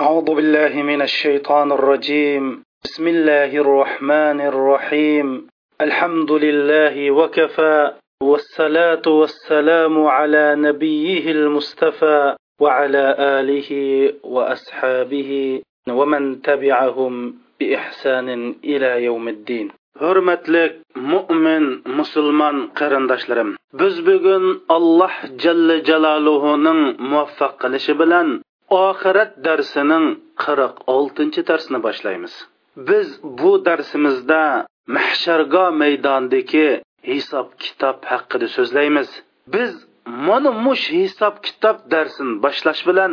أعوذ بالله من الشيطان الرجيم. بسم الله الرحمن الرحيم. الحمد لله وكفى والصلاة والسلام على نبيه المصطفى وعلى آله وأصحابه ومن تبعهم بإحسان إلى يوم الدين. Hurmatli mo'min musulmon qarindoshlarim biz bugun alloh jalla jaloluhuning muvaffaq qilishi bilan oxirat darsining qirq oltinchi darsini boshlaymiz. Biz bu darsimizda mahsharga maydondagi hisob kitob haqida so'zlaymiz. Biz mana mush hisob kitob darsini boshlash bilan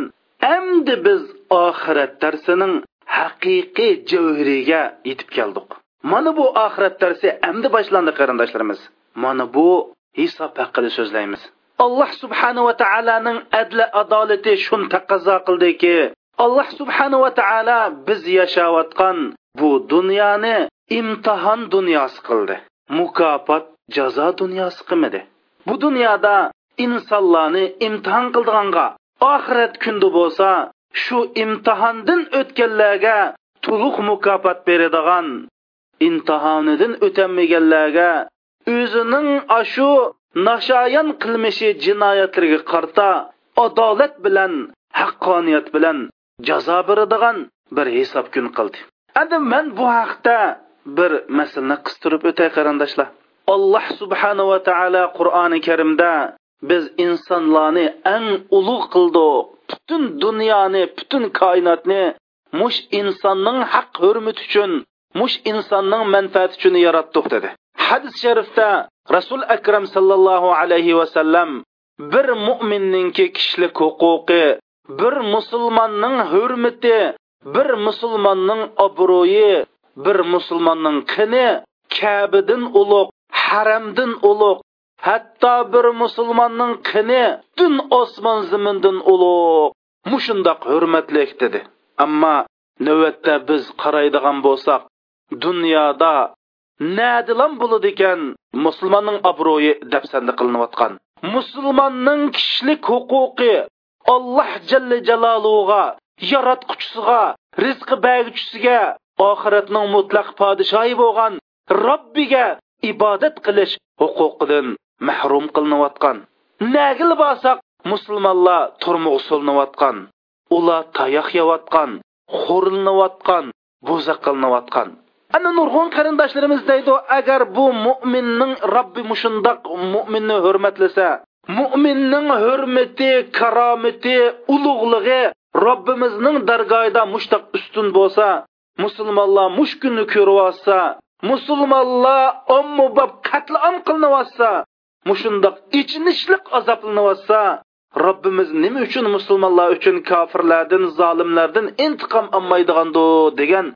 endi biz oxirat darsining haqiqiy javhiriga yetib keldik. Mana bu oxirat darsi endi boshlandi qarindoshlarimiz. Mana bu hisob haqida so'zlaymiz. Alloh subhanahu va taoloning adli adolati shuni taqozo qildiki alloh subhanahu va taolo biz yashayotgan bu dunyoni imtihon dunyosi qildi. Mukofot jazo dunyosi qilmadi. Bu dunyoda insonlarni imtihon qildiganga oxirat kunda bo'lsa shu imtihondan o'tganlarga to'liq mukofot beradigan imtihonidan o'tolmaganlarga o'zining ashu nashoyon qilmishi jinoyatlarga qarta adolat bilan haqqoniyat bilan jazo beradigan bir hisob kun qildi. Endi man bu haqda bir masalani qistirib o'tay qarindoshlar. Alloh subhanava taolo qur'oni karimda biz insonlarni eng ulug' qildik butun dunyoni butun koinotni mush insonning haq hurmati uchun mush insonning manfaati uchun yaratdik dedi. Hadis sharifda rasul akram sallallohu alayhi vasallam bir mo'minninki kishilik huquqi bir musulmonning hurmati bir musulmonning obro'yi bir musulmonning qini kabidan ulug' haramdan ulug' hatto bir musulmonning qini butun osmon zamindan ulug' mushundoq hurmatlik dedi. Ammo navbatda biz qaraydigan bo'lsak dunyoda nadilan bo'ladi ekan musulmonning obro'yi dafsanda qilinayotgan. Musulmonning kishilik huquqi alloh jalla jaloluga yaratquchisiga rizqi berguchisiga oxiratning mutlaq podshoyi bo'lgan robbiga ibodat qilish huquqidan mahrum qilinayotgan. Nagil borsak musulmonlar turmuq solinayotgan ular tayoq yeyotgan xo'rilinayotgan bo'zaq qilinayotgan. Ana nurg'un qarindoshlarimiz deydi agar bu mo'minning robbi mushundoq mo'minni hurmatlasa mo'minning hurmati karomati ulug'lig'i robbimizning dargohida mushtaq ustun bo'lsa musulmonlar mush kunni ko'ryotsa musulmonlar ommabop qatlam qilinyotsa mushundoq ichinishliq azoblanyotsa robbimiz nima uchun musulmonlar uchun kofirlardan zolimlardan intiqom olmaydigando degan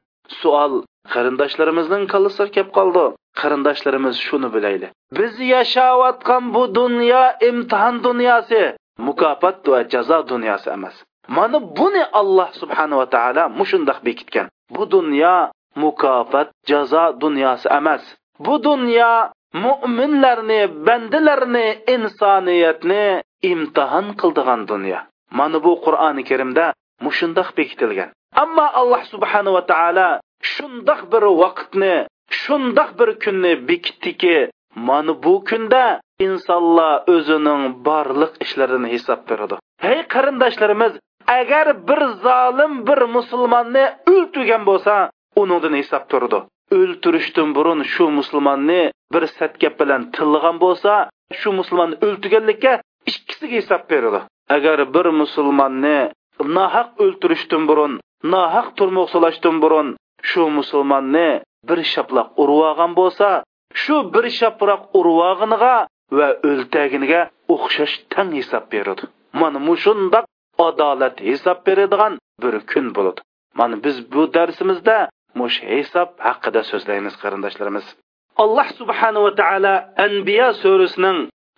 suol qarindoshlarimizning kallasida kelib qoldi. Qarindoshlarimiz shuni bilayli. Biz yashayotgan bu dunyo imtihon dunyosi mukofot va jazo dunyosi emas. Mana buni alloh subhanava taolo mushundoq bekitgan. Bu dunyo mukofot jazo dunyosi emas. Bu dunyo mo'minlarni bandalarni insoniyatni imtihon qildigan dunyo. Mana bu qur'oni karimda mushundoq bekitilgan. Ammo alloh subhanava taolo shundoq bir vaqtni shundoq bir kunni bekitdiki mana bu kunda insonlar o'zining borliq ishlarini hisob beradi. Hey qarindoshlarimiz agar bir zolim bir musulmonni o'ltirgan bo'lsa unidan hisob turdi. O'ltirishdan burun shu musulmonni bir satgap bilan tilg'an bo'lsa shu musulmonni o'ltirganlikka ikkisiga hisob beradi. Agar bir musulmonni nohaq o'ltirishdan burun nohaq turmoq solashdan burun shu musulmonni bir shaplaq urib bo'lsa shu bir shaproq urvog'iniga va o'ltaginiga o'xshash tang hisob beradi mana mushundoq adolat hisob beradigan bir kun bo'ladi mana biz bu darsimizda mush hisob haqida so'zlaymiz qarindoshlarimiz alloh subhanava taolo anbiya surasining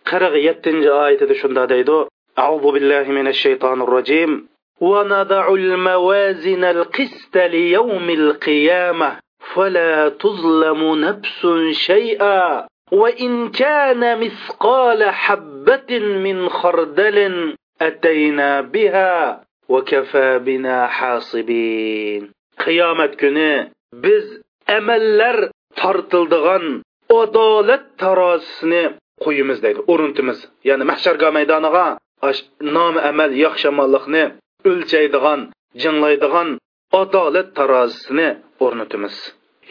qirq yettinchi oyatida shunda deydi أعوذ بالله من الشيطان الرجيم ونضع الموازن القسط ليوم القيامة. فلا تظلم نفس شيئا. وإن كان مثقال حبة من خردل أتينا بها وكفى بنا حاصبين. قيامة كنا بز أملر تارتلدغن أدالت تراسن قيمز ديد أرنتمز يعني محشر قام ميدانغا أش نام أمل يخشم الله مالخنه o'lchaydigan jinglaydigan adolat tarozisini o'rnatamiz.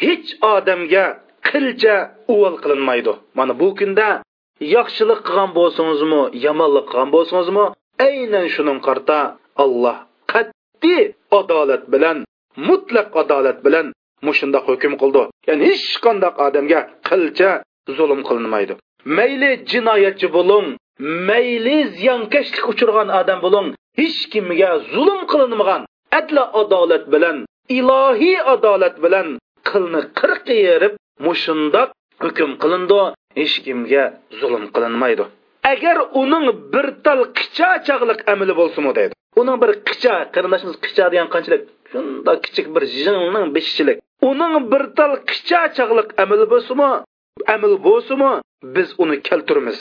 Hech odamga qilcha uvol qilinmaydi. Mana bu kunda yaxshilik qilgan bo'lsangizmi yomonlik qilgan bo'lsangizmi aynan shuning qarta alloh qat'iy adolat bilan mutlaq adolat bilan mushundoq hukm qildi. Ya'ni hech qanday odamga qilcha zulm qilinmaydi. Mayli jinoyatchi bo'ling mayli ziyonkashlik uchirgan odam bo'ling hech kimga zulm qilinmagan adla adolat bilan ilohiy adolat bilan qilni qirq yerib mushundoq hukm qilindi hech kimga zulm qilinmaydi. Agar uning bir tal qicha chog'liq amali bo'lsinmi deydi. Uning bir qicha qarindoshimiz qicha degan qanchalik? Shundoq kichik bir jingning beshichilik. Uning bir tal qicha chog'liq amali bo'lsinmi amal bo'lsinmi biz uni keltiramiz.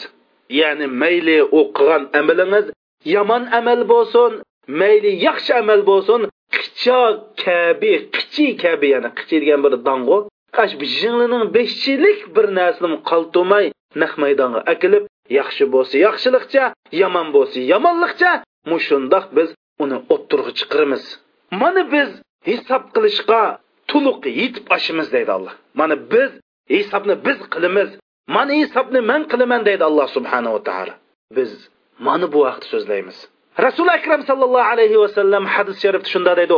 Ya'ni mayli u qilgan amalingiz yomon amal bo'lsin mayli yaxshi amal bo'lsin. Qicho kabi qichi kabi yana qichi degan bir dong'u qash jinglining beshchilik bir narsani qaltumay naq maydonga akilib yaxshi bo'lsa yaxshilikcha yomon bo'lsa yomonlikcha mushundoq biz uni o'ttirg'i chiqiramiz. Mana biz hisob qilishga to'liq yetib oshimiz deydi alloh. Mana biz hisobni biz qilamiz mana hisobni man qilaman deydi alloh subhanava taolo biz mana bu vaqtda so'zlaymiz. Rasuli akram sallallohu alayhi vasallam hadis sharifda shunda deydi.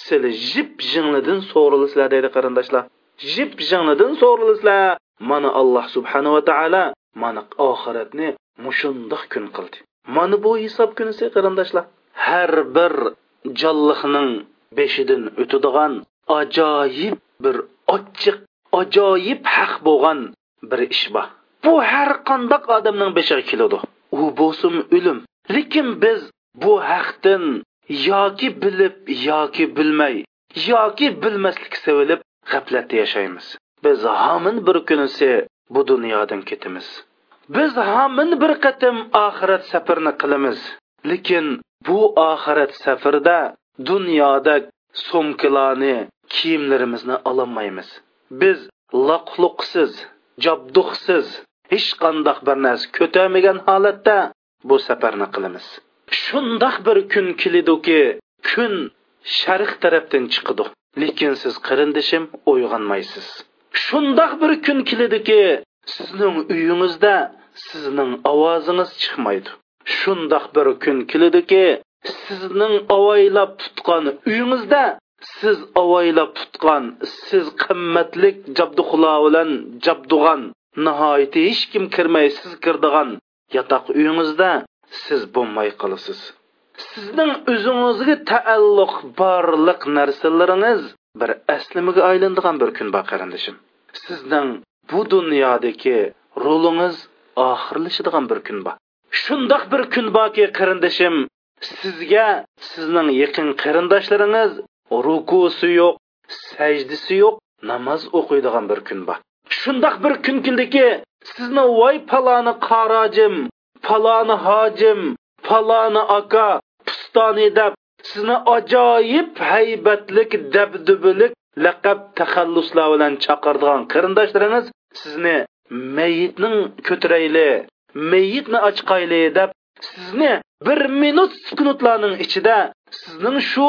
Sizlar jip jinglidan so'rilisizlar deydi qarindoshlar. Jip jinglidan so'rilisizlar mana alloh subhanava taolo mana oxiratni mushundoq kun qildi. Mana bu hisob kunisi qarindoshlar. Har bir jonliqning beshidan o'tadigan ajoyib bir ochiq ajoyib haq bo'lgan bir ish bor. Bu har qandoq odamning beshiga keladi. U bo'lsin o'lim. Lekin biz bu haqdan yoki bilib yoki bilmay yoki bilmaslik sevilib g'aflatda yashaymiz. Biz homin bir kunisi bu dunyodan ketamiz. Biz hamin bir qatim oxirat safarini qilamiz. Lekin bu oxirat safarda dunyoda so'mkalarni kiyimlarimizni ololmaymiz. Biz loqluqsiz jobduqsiz hech qandoq bir narsa ko'tarmagan holatda bu safarni qilamiz. Shundoq bir kun kelidiki kun sharq tarafdan chiqidi lekin siz qarindishim uyg'onmaysiz. Shundoq bir kun kelidiki sizning uyingizda sizning ovozingiz chiqmaydi. Shundoq bir kun kelidiki sizning ovoylab tutgan uyingizda siz ovoylab tutgan siz qimmatlik jabduxulo bilan jabdug'an nihoyatda hech kim kirmay siz kirdigan yotoq uyingizda siz bo'lmay qolasiz. Sizning o'zingizga taalluq borliq narsalaringiz bir aslimaga aylanadigan bir kun bor qarindishim. Sizning bu dunyodagi rolingiz oxirlashadigan bir kun bor. Shundoq bir kun borki qarindishim sizga sizning yaqin qarindoshlaringiz rukusi yo'q sajdisi yo'q namoz o'qiydigan bir kun bor. Shundoq bir kun keldiki sizni voy paloni qarojim paloni hojim paloni aka pustoni deb sizni ajoyib haybatlik dabdubilik laqab taxalluslar bilan chaqirdigan qarindoshlaringiz sizni mayitning ko'tirayli mayitni ochqayli deb sizni bir minut sukunutlarning ichida sizning shu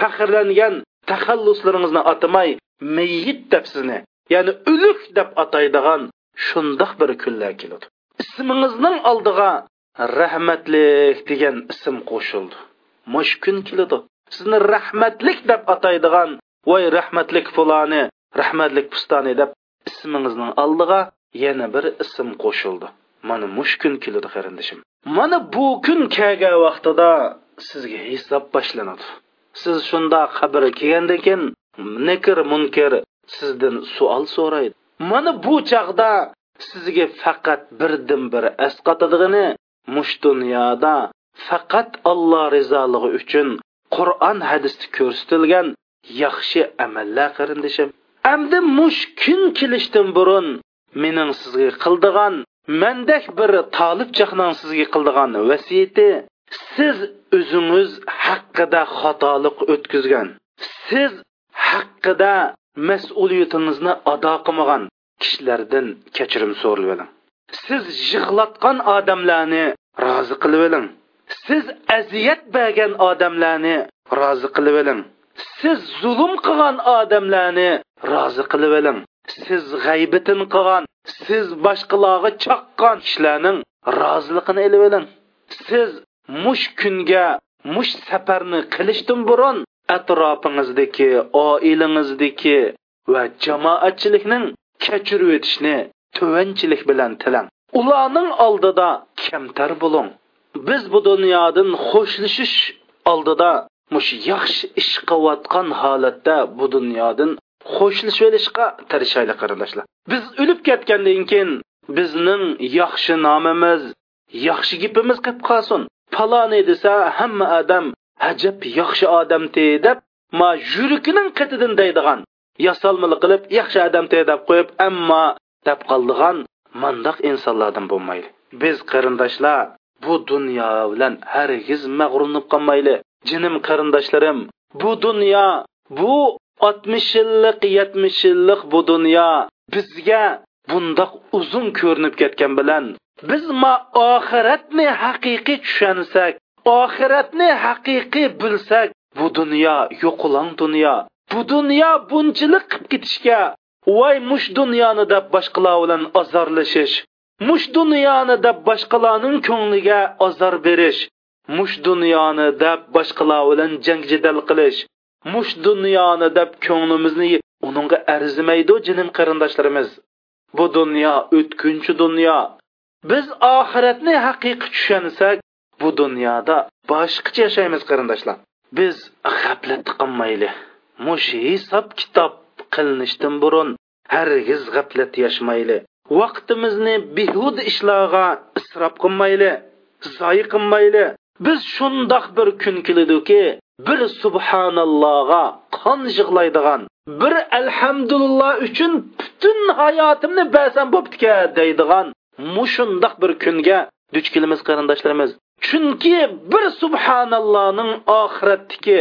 faxrlangan taxalluslaringizni atamay mayit deb sizni ya'ni o'lik deb ataydigan shundoq bir kunlar keladi. Ismingizning oldiga rahmatlik degan ism qo'shildi. Mush kun keladi. Sizni rahmatlik deb ataydigan voy rahmatlik fuloni rahmatlik pustoni deb ismingizning oldiga yana bir ism qo'shildi. Mana mush kun keladi qarindishim. Mana bu kun kelgan vaqtida sizga hisob boshlanadi. Siz shunda qabri kelgandan keyin nikr munkir sizdan savol so'raydi. Mana bu chog'da sizga faqat birdan bir asqatadig'ini mush dunyoda faqat alloh rizoligi uchun qur'on hadisda ko'rsatilgan yaxshi amallar qarindishim. Amdi mush kun kelishdan burun mening sizga qildigan mandek bir tolib jahnon sizga qildigan vasiyati siz o'zingiz haqida xatolik o'tkazgan. Siz haqida mas'uliyatingizni ado qilmagan kishilardan kechirim so'rab siz yig'latgan odamlarni rozi qilib oling siz aziyat bergan odamlarni rozi qilib oling siz zulm qilgan odamlarni rozi qilib oling siz g'aybitin qilgan siz boshqalarga chaqqan kishilarning roziligini ilib oling siz mush kunga mush safarni qilishdan burun atrofing'izdagi oilangizdagi va jamoatchilikning kechirib o'tishni tuvanchilik bilan tilang. Ularning oldida kamtar bo'ling. Biz bu dunyodan xo'shlashish oldida mush yaxshi ish qilayotgan holatda bu dunyodan xo'shlashib olishga tirishaylik qarindoshlar biz o'lib ketgandan keyin bizning yaxshi nomimiz yaxshi gapimiz qilib qolsin. Paloni desa hamma odam ajab yaxshi odamti deb ma yurakining qitidan deydigan yasalmili qilib yaxshi odamti deb qo'yib ammo deb qoldigan mandoq insonlardan bo'lmaydi. Biz qarindoshlar bu dunyo bilan hargiz mag'runib qolmayli. Jinim qarindoshlarim bu dunyo bu oltmish yillik yetmish yillik bu dunyo bizga bundoq uzun ko'rinib ketgan bilan biz ma oxiratni haqiqiy tushunsak oxiratni haqiqiy bilsak bu dunyo yo'qulang dunyo. Bu dunyo bunchilik qilib ketishga voy mush dunyoni deb boshqalar bilan ozorlashish mush dunyoni deb boshqalarning ko'ngliga ozor berish mush dunyoni deb boshqalar bilan jang jadal qilish mush dunyoni deb ko'nglimizni uningga arzimaydi jinim qarindoshlarimiz bu dunyo o'tkinchi dunyo. Biz oxiratni haqiqiy tushunsak bu dunyoda boshqacha yashaymiz qarindoshlar. Biz g'aflat qilmayli mush hisob kitob qilinishdan burun hargiz g'aflat yashmayli. Vaqtimizni behud ishlarga isrof qilmayli zoyi qilmayli. Biz shundoq bir kun keladiki bir subhanallohga qon yig'laydigan bir alhamdulillah uchun butun hayotimni basam bo'ptika deydigan mushundoq bir kunga duch kelamiz qarindoshlarimiz. Chunki bir subhanallohning oxiratdiki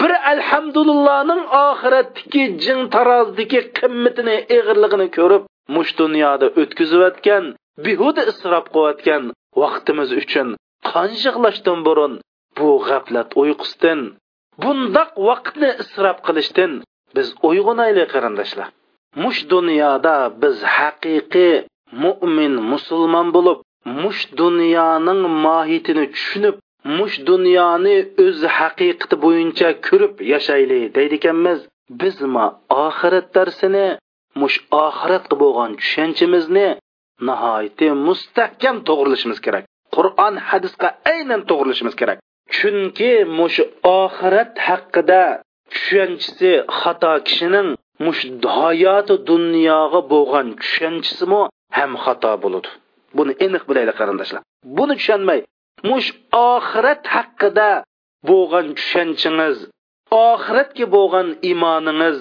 bir alhamdulillahning oxiratdiki jing tarozdagi qimmatini ig'irligini ko'rib mush dunyoda o'tkazayotgan behuda isrof qilayotgan vaqtimiz uchun qanjiqlashdan burun bu g'aflat uyqusidan bundoq vaqtni isrof qilishdan biz uyg'onaylik qarindoshlar. Mush dunyoda biz haqiqiy mo'min musulmon bo'lib mush dunyoning mohiyatini tushunib mush dunyoni o'z haqiqati bo'yicha ko'rib yashayli deydi ekanmiz bizma oxirat darsini mush oxiratga bo'lgan tushunchamizni nihoyatda mustahkam to'g'rilishimiz kerak. Qur'on hadisga aynan to'g'rilishimiz kerak. Chunki mush oxirat haqida tushunchisi xato kishining mush hayoti dunyoga bo'lgan tushunchisimi ham xato bo'ladi. Buni aniq bilaylik qarindoshlar. Buni tushunmay mush oxirat haqida bo'lgan tushunchingiz oxiratga bo'lgan iymoningiz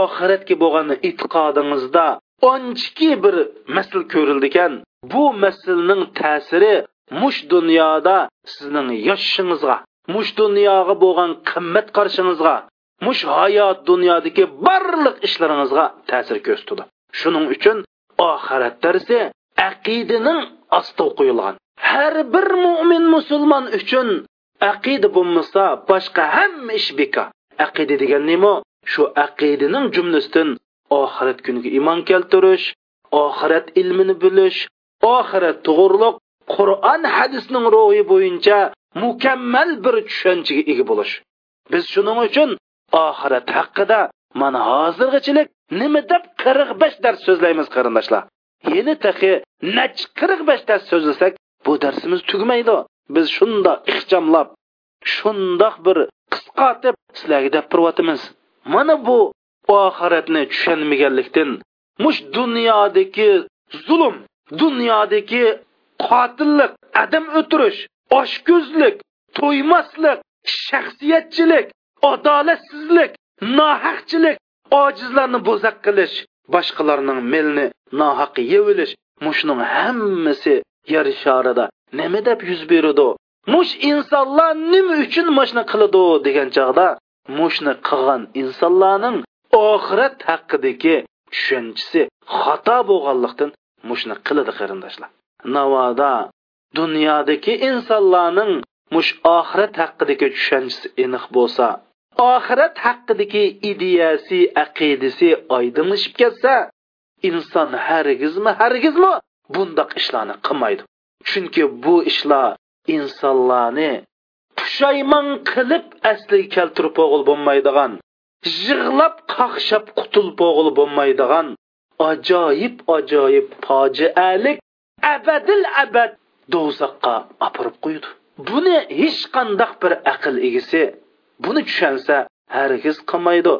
oxiratga bo'lgan e'tiqodingizda onchiki bir masl ko'rildi ekan. Bu maslning ta'siri mush dunyoda sizning yoshishingizga mush dunyoga bo'lgan qimmat qarashingizga mush hayot dunyodagi barliq ishlaringizga ta'sir ko'rsatadi. Shuning uchun oxirat darsi aqidaning osti qo'yilgan har bir mo'min musulmon uchun aqida bo'lmasa boshqa hamma ish bekor aqida degan nima shu aqidaning jumlasidan oxirat kuniga iymon keltirish oxirat ilmini bilish oxirat to'g'riliq qur'on hadisning ro'yi bo'yicha mukammal bir tushunchaga ega bo'lish. Biz shuning uchun oxirat haqida mana hozirgachilik nima deb qirq besh dars so'zlaymiz qarindoshlar. Yana tahi nach qirq besh dars so'zlasak bu darsimiz tugamaydi biz shundoq ixchamlab shundoq bir qisqartib sizlarga deb turyapmiz mana bu oxiratni tushunmaganlikdan mush dunyodagi zulm dunyodagi qotillik adam o'tirish oshko'zlik to'ymaslik shaxsiyatchilik adolatsizlik nohaqchilik ojizlarni bo'zaq qilish boshqalarning melni nohaq yevilish mushning hammasi yer sharida nima deb yuz beradi? Mush insonlar nima uchun mashni qiladi degan chog'da mushni qilgan insonlarning oxirat haqidagi tushunchasi xato bo'lganlikdan mushni qiladi qarindoshlar. Navoda dunyodagi insonlarning mush oxirat haqidagi tushunchasi aniq bo'lsa oxirat haqidagi ideyasi aqidasi oydinlashib ketsa inson hargizmi hargizmi bundoq ishlarni qilmaydi. Chunki bu ishlar insonlarni pushaymon qilib asliga keltirib o'g'il bo'lmaydigan yig'lab qaqshab qutulib o'g'il bo'lmaydigan ajoyib ajoyib fojialik abadil abad do'zaxqa opirib qo'ydi. Buni hech qandaq bir aql egisi buni tushansa hargiz qilmaydi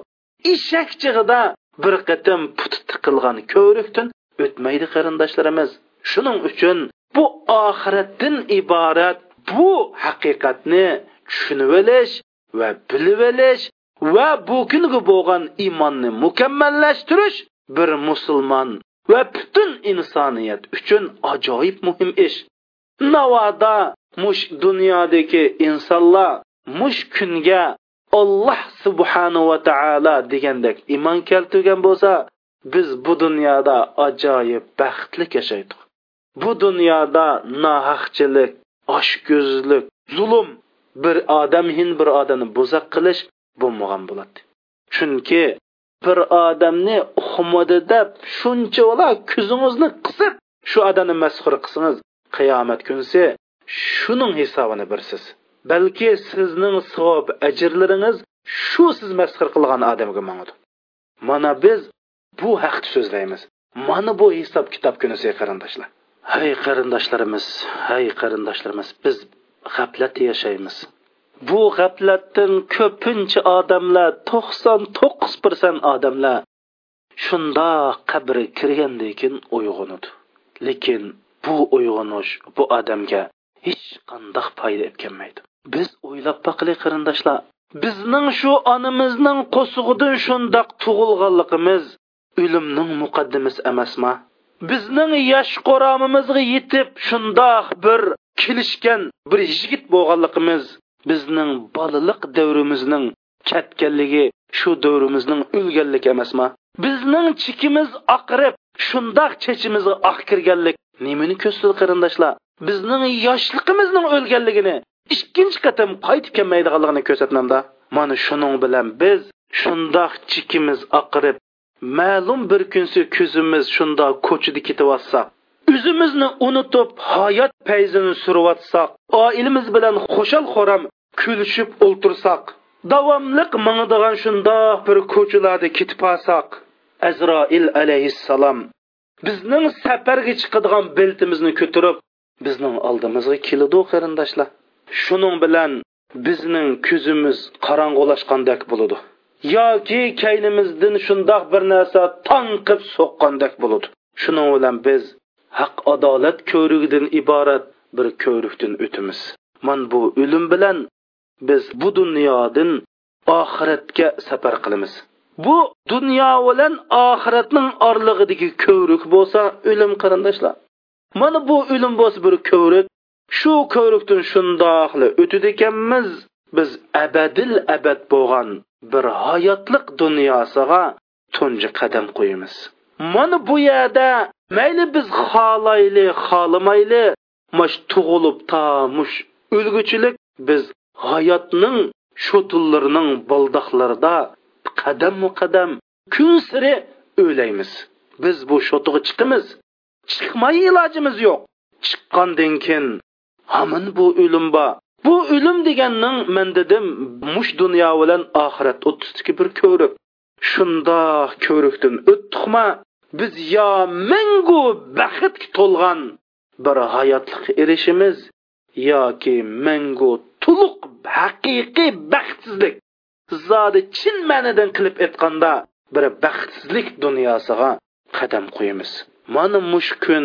eshak chig'ida bir qatim puti tiqilgan ko'rikdan o'tmaydi qarindoshlarimiz shuning uchun bu oxiratdan iborat bu haqiqatni tushunib olish va bilib olish va bu bo'lgan iymonni mukammallashtirish bir musulmon va butun insoniyat uchun ajoyib muhim ish. Navoda mush dunyodagi insonlar mush kunga alloh subhanahu va taolo degandek iymon keltirgan bo'lsa biz bu dunyoda ajoyib baxtli yashaydik bu dunyoda nohaqchilik oshko'zlik zulm bir odam hin bir odamni bo'zaq qilish bo'lmagan bo'ladi. Chunki bir odamni uqmadi deb shuncha ko'zingizni qisib shu odamni masxur qilsangiz qiyomat kunsi shuning hisobini birsiz balki sizning savob ajrlaringiz shu siz masxir qilgan odamga mangdi mana biz bu haqda so'zlaymiz. Mana bu hisob kitob kunisi qarindoshlar. Hay qarindoshlarimiz hay qarindoshlarimiz biz g'aflat yashaymiz. Bu g'aflatdan ko'pincha odamlar to'qson to'qqiz persent odamlar shundoq qabrga kirgandan keyin uyg'onadi lekin bu uyg'onish bu odamga hech qanday foyda etganmaydi. Biz o'ylab boqaylik qarindoshlar bizning shu onamizning qo'sug'idan shundoq tug'ilganligimiz o'limning muqaddimasi emasmi? Bizning yosh qo'ramimizga yetib shundoq bir kelishgan bir yigit bo'lganligimiz bizning bolalik davrimizning ketganligi shu davrimizning o'lganligi emasmi? Bizning chikimiz oqirib shundoq chechimizga oq kirganlik nimani ko'rsatdi qarindoshlar? Bizning yoshligimizning o'lganligini ikkinchi qatam qaytib kelmaydiganligini ko'rsatmamda mana shuning bilan biz shundoq chikimiz oqirib ma'lum bir kunsi ko'zimiz shundoq ko'chida ketyotsak o'zimizni unutib hayot payzini suryotsak oilamiz bilan xushal xo'ram kulishib o'ltirsak davomliq mangdigan shundoq bir ko'chalarda ketib olsak azroil alayhissalom bizning safarga chiqadigan beltimizni ko'tarib bizning oldimizga keladi qarindoshlar. Shuning bilan bizning ko'zimiz qorong'ulashgandek bo'ladi yoki kaynimizdan shundoq bir narsa tanqib so'qqandek bo'ladi shuning bilan biz haq adolat ko'rigidan iborat bir ko'rikdan o'timiz. Mana bu o'lim bilan biz bu dunyodan oxiratga safar qilamiz. Bu dunyo bilan oxiratning orlig'idagi ko'rik bo'lsa o'lim qarindoshlar. Mana bu o'lim bo'lsa bir ko'rik shu ko'rikdan shundoqli o'tadi ekanmiz biz abadil abad bo'lgan bir hayotliq dunyosiga tunji qadam qo'yamiz. Mana bu yerda mayli biz xohlayli xohlamayli mush tug'ilib ta mush o'lguchilik biz hayotning shotullarining baldoqlarida qadammu qadam kun siri o'laymiz. Biz bu shotiga chiqamiz chiqmay ilojimiz yo'q. Chiqqandan keyin hamin bu o'lim bor. Bu o'lim deganning men dedim mush dunyo bilan oxirat o'ttizdagi bir ko'rik shundoq ko'rikdan o'tdiqma biz yo mangu baxtga to'lgan bir hayotlik erishimiz yoki mangu to'liq haqiqiy baxtsizlik. Zodi chin ma'nidan qilib aytganda bir baxtsizlik dunyosiga qadam qo'yamiz. Mana mush kun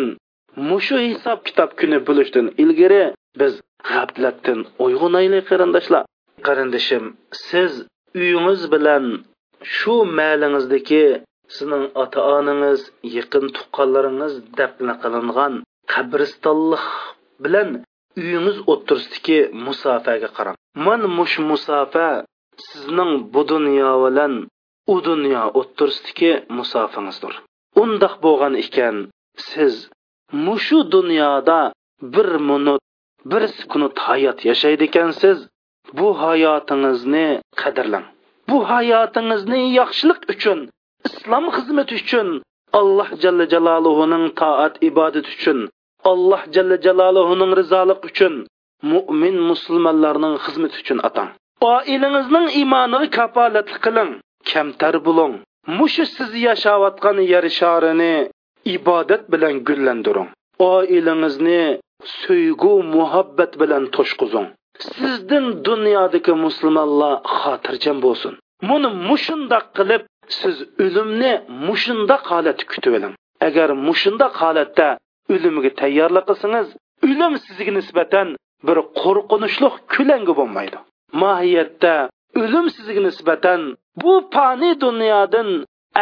mushu hisob kitob kuni bo'lishdan ilgari biz g'aflatdan uyg'onaylik qarindoshlar qarindishim siz uyingiz bilan shu malingizdagi sizning ota onangiz yaqin tuqqanlaringiz dafn qilingan qabristonlik bilan uyingiz o'tirisidagi musofaga qarang. Man mush musofa sizning bu dunyo bilan u dunyo o'ttirsidagi musofangizdir undoq bo'lgan ekan siz mushu dunyoda bir minut bir sekund hayot yashaydi ekansiz bu hayotingizni qadrlang. Bu hayotingizni yaxshilik uchun islom xizmati uchun alloh jalla jaloluhuning toat ibodat uchun alloh jalla jaloluhuning rizoliq uchun mo'min musulmonlarning xizmati uchun atang. Oilangizning iymoniga kafolatlik qiling kamtar bo'ling. Mushu siz yashayotgan yer sharini ibodat bilan gullandiring. Oilangizni so'ygu muhabbat bilan to'shqizing. Sizdan dunyodagi musulmonlar xotirjam bo'lsin. Buni mushundoq qilib siz o'limni mushundoq holatda kutib oling. Agar mushundoq holatda o'limga tayyorlik qilsangiz o'lim sizga nisbatan bir qo'rqinchli kulangi bo'lmaydi. Mohiyatda o'lim sizga nisbatan bu fani dunyodan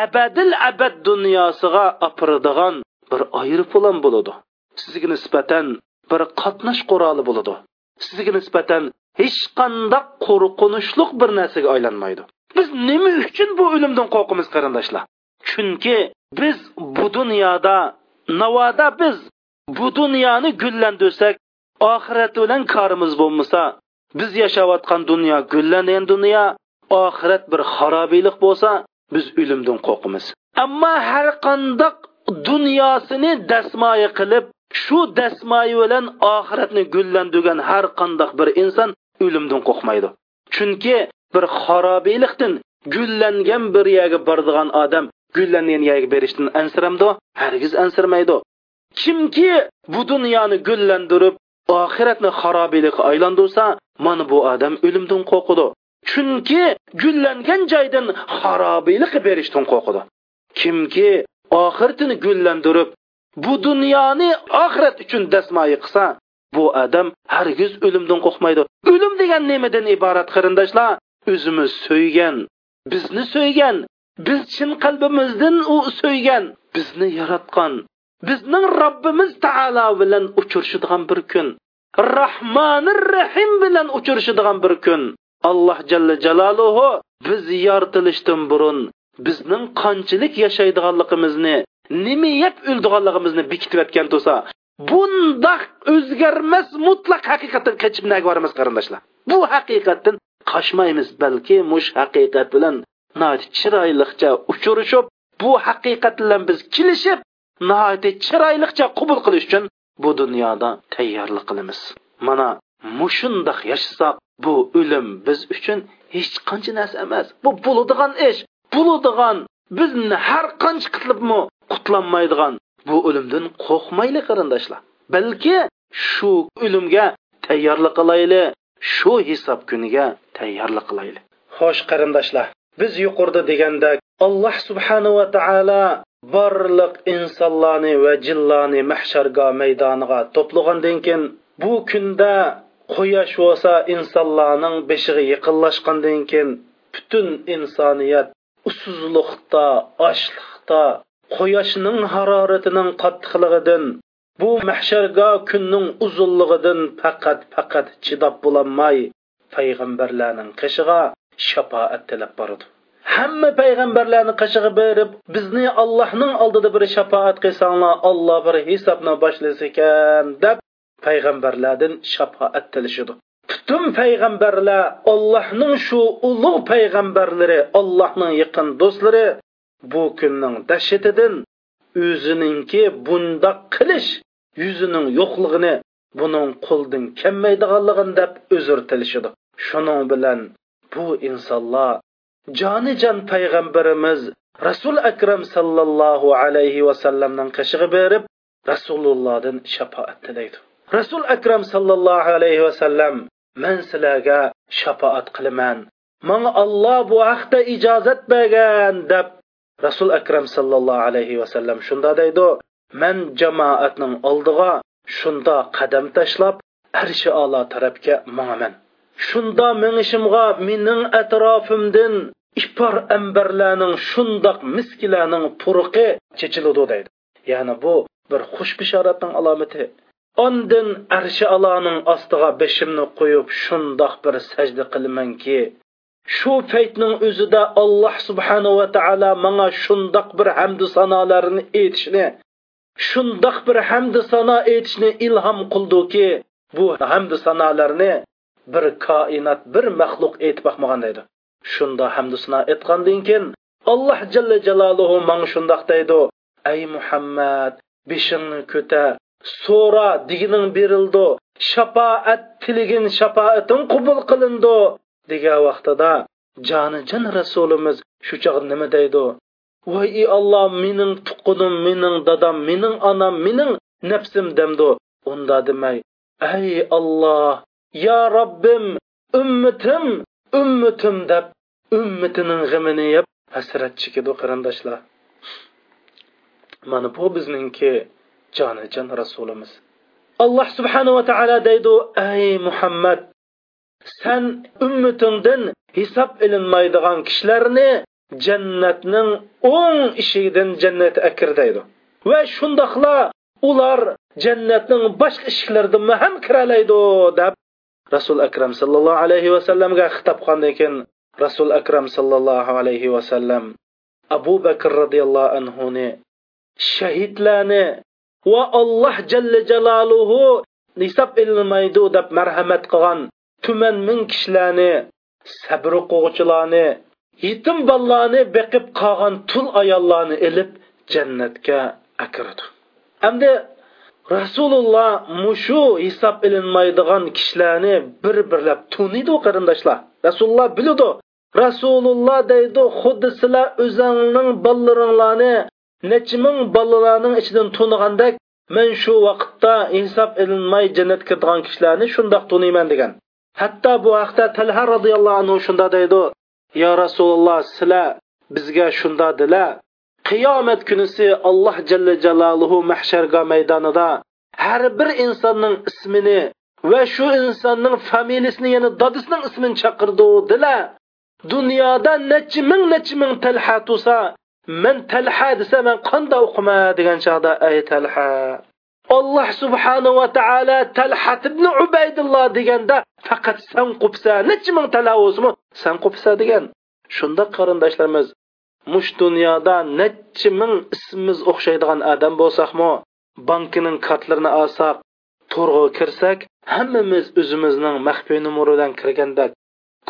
abadil abad dunyosiga opiradigan bir aeroplan bo'ladi. Sizga nisbatan bir qatnash quroli bo'ladi. Sizga nisbatan hech qanday qo'rqinchli bir narsaga aylanmaydi. Biz nima uchun bu o'limdan qo'rqamiz qarindoshlar? Chunki biz bu dunyoda navoda biz bu dunyoni gullantirsak oxirat bilan korimiz bo'lmasa biz yashayotgan dunyo gullangan dunyo oxirat bir xarobiylik bo'lsa biz o'limdan qo'rqamiz. Ammo har qandoq dunyosini dasmoyi qilib shu dasmoyi bilan oxiratni gullandirgan har qandoq bir inson o'limdan qo'rqmaydi. Chunki bir xorobiylikdan gullangan bir yerga boradigan odam gullangan yerga berishdan ansiramdi hargiz ansirmaydi. Kimki bu dunyoni gullandirib oxiratni xarobiylikqa aylandirsa mana bu odam o'limdan qo'rqidi chunki gullangan joydan xarobiylikqa berishdan qo'rqidi kimki oxiratini gullandirib bu dunyoni oxirat uchun dasmoyi qilsa bu odam hargiz o'limdan qo'rqmaydi. O'lim degan nimadan iborat qarindoshlar? O'zimiz so'ygan bizni so'ygan biz chin qalbimizdan u so'ygan bizni yaratgan bizning robbimiz taolo bilan uchrashadigan bir kun rahmonir rahim bilan uchrashadigan bir kun. Alloh jalla jaloluhu biz yoritilishdan burun bizning qanchalik yashaydiganligimizni nima yeb o'ldiganligimizni bekitib yotgan bo'lsa bundoq o'zgarmas mutlaq haqiqatdan qochib naga boramiz qarindoshlar. Bu haqiqatdan qochmaymiz balki mush haqiqat bilan chiroyliqcha uchrashib bu haqiqat bilan biz kelishib nihoyatda chiroyliqcha qabul qilish uchun bu dunyoda tayyorlik qilamiz. Mana mushundoq yashasak bu o'lim biz uchun hech qancha narsa emas. Bu bo'ladigan ish bo'ladigan. Bizni har qancha qitlibmi qutlanmaydigan. Bu o'limdan qo'rqmaylik qarindoshlar. Balki shu o'limga tayyorlik qilayli shu hisob kuniga tayyorlik qilayli xo'sh qarindoshlar biz yuqorida degandek alloh subhanava taolo barliq insonlarni va jinlarni mahsharga maydoniga to'plagandan keyin bu kunda quyosh bo'lsa insonlarning beshig'i yaqinlashgandan keyin butun insoniyat usuzliqda ochliqda quyoshning haroratining qattiqligidan bu mahsharga kunning uzunligidan faqat faqat chidab bo'lolmay payg'ambarlarning qishig'a shafoat tilab bordi hamma payg'ambarlarni qishig'i berib bizni allohning oldida bir shafoat qilsanglar olloh bir hisobni boshlasa ekan deb payg'ambarlardan shafoat tilishidi butun payg'ambarlar ollohning shu ulug' payg'ambarlari ollohning yaqin do'stlari bu kunning dahshatidan o'zininki bundoq qilish yuzining yo'qligini buning qo'ldan kelmaydiganligini deb uzr tilishidi shuning bilan bu insonlar jonijon payg'ambarimiz rasul akram sallallohu alayhi vasallamning qishig'i berib rasulullohdan shafoat tilaydi. Rasul akram sallallohu alayhi vasallam man sizlarga shafoat qilaman. Manga olloh bu haqda ijozat bergan deb rasul akram sallallohu alayhi vasallam shunda deydi. Man jamoatning oldiga shunda qadam tashlab arshi alo tarafga mangaman shunda minishimga mening atrofimdan ipor ambarlarning shundoq miskilarning puruqi chechiladi deydi. Ya'ni bu bir xush bishoratning alomati. Ondin arshi aloning ostiga beshimni qo'yib shundoq bir sajda qilamanki shu paytning o'zida alloh subhanava taolo manga shundoq bir hamdu sanolarni aytishni shundoq bir hamdu sano aytishni ilhom qildiki bu hamdu sanolarni bir koinot bir maxluq aytib boqmagan deydi shunda hamdu sano aytgandan keyin alloh jalla jaloluhu manga shundoq deydi ey muhammad beshingni ko'ta so'ra degining berildi. Shafoat tiligin shafoating qubul qilindi degan vaqtida jonijon rasulimiz shu chog' nima deydi? Voy ey olloh mening tuqunim mening dadam mening onam mening nafsim demdi. Unda demay ey olloh yo robbim ummitim ummitim deb ummatining g'imini yeb hasrat chekadi qarindoshlar. Mana bu bizningki jonijon rasulimiz. Alloh subhanava taolo deydi ey muhammad san ummatingdan hisob ilinmaydigan kishilarni jannatning o'ng eshigidan jannatga akir deydi. Va shundoqla ular jannatning boshqa eshiklaridan ham kiralaydi deb rasul akram sallallohu alayhi vasallamga xitob qilgandan keyin rasul akram sallallohu alayhi vasallam abu bakr roziyallohu anhuni shahidlarni va alloh jalla jaloluhu nisob ilmaydi deb marhamat qilgan tuman ming kishilarni sabr o'quvchilarni yetim bolalarni beqib qolgan tul ayollarni ilib jannatga akirdi. Hamda rasululloh mushu hisob ilinmaydigan kishilarni bir birlab tuniydi qarindoshlar. Rasululloh biladi rasululloh deydi xuddi sizlar o'zingning bolalaringlarni necha ming bolalarning ichidan tunigandek men shu vaqtda hisob ilinmay jannatga kiradigan kishilarni shundoq tuniyman degan. Hatto bu haqda talha roziyallohu anhu shunda deydi yo rasululloh sizlar bizga shunda dilar qiyomat kunisi alloh jalla jaloluhu mahsharga maydonida har bir insonning ismini va shu insonning familiyasini yana dadisining ismini chaqirdi dilar dunyoda necha ming necha ming talha tusa Мен talha desa man qanday o'qima degan chog'da ey talha alloh subhanava taolo talhat ibn ubaydulloh deganda faqat san qupsa necha ming talavuzmi san qupsa degan. Shunda qarindoshlarimiz mush dunyoda necha ming ismimiz o'xshaydigan odam bo'lsakmi? Bankining kartlarini olsak to'rg'a kirsak hammamiz o'zimizning maxfiy numeridan kirganda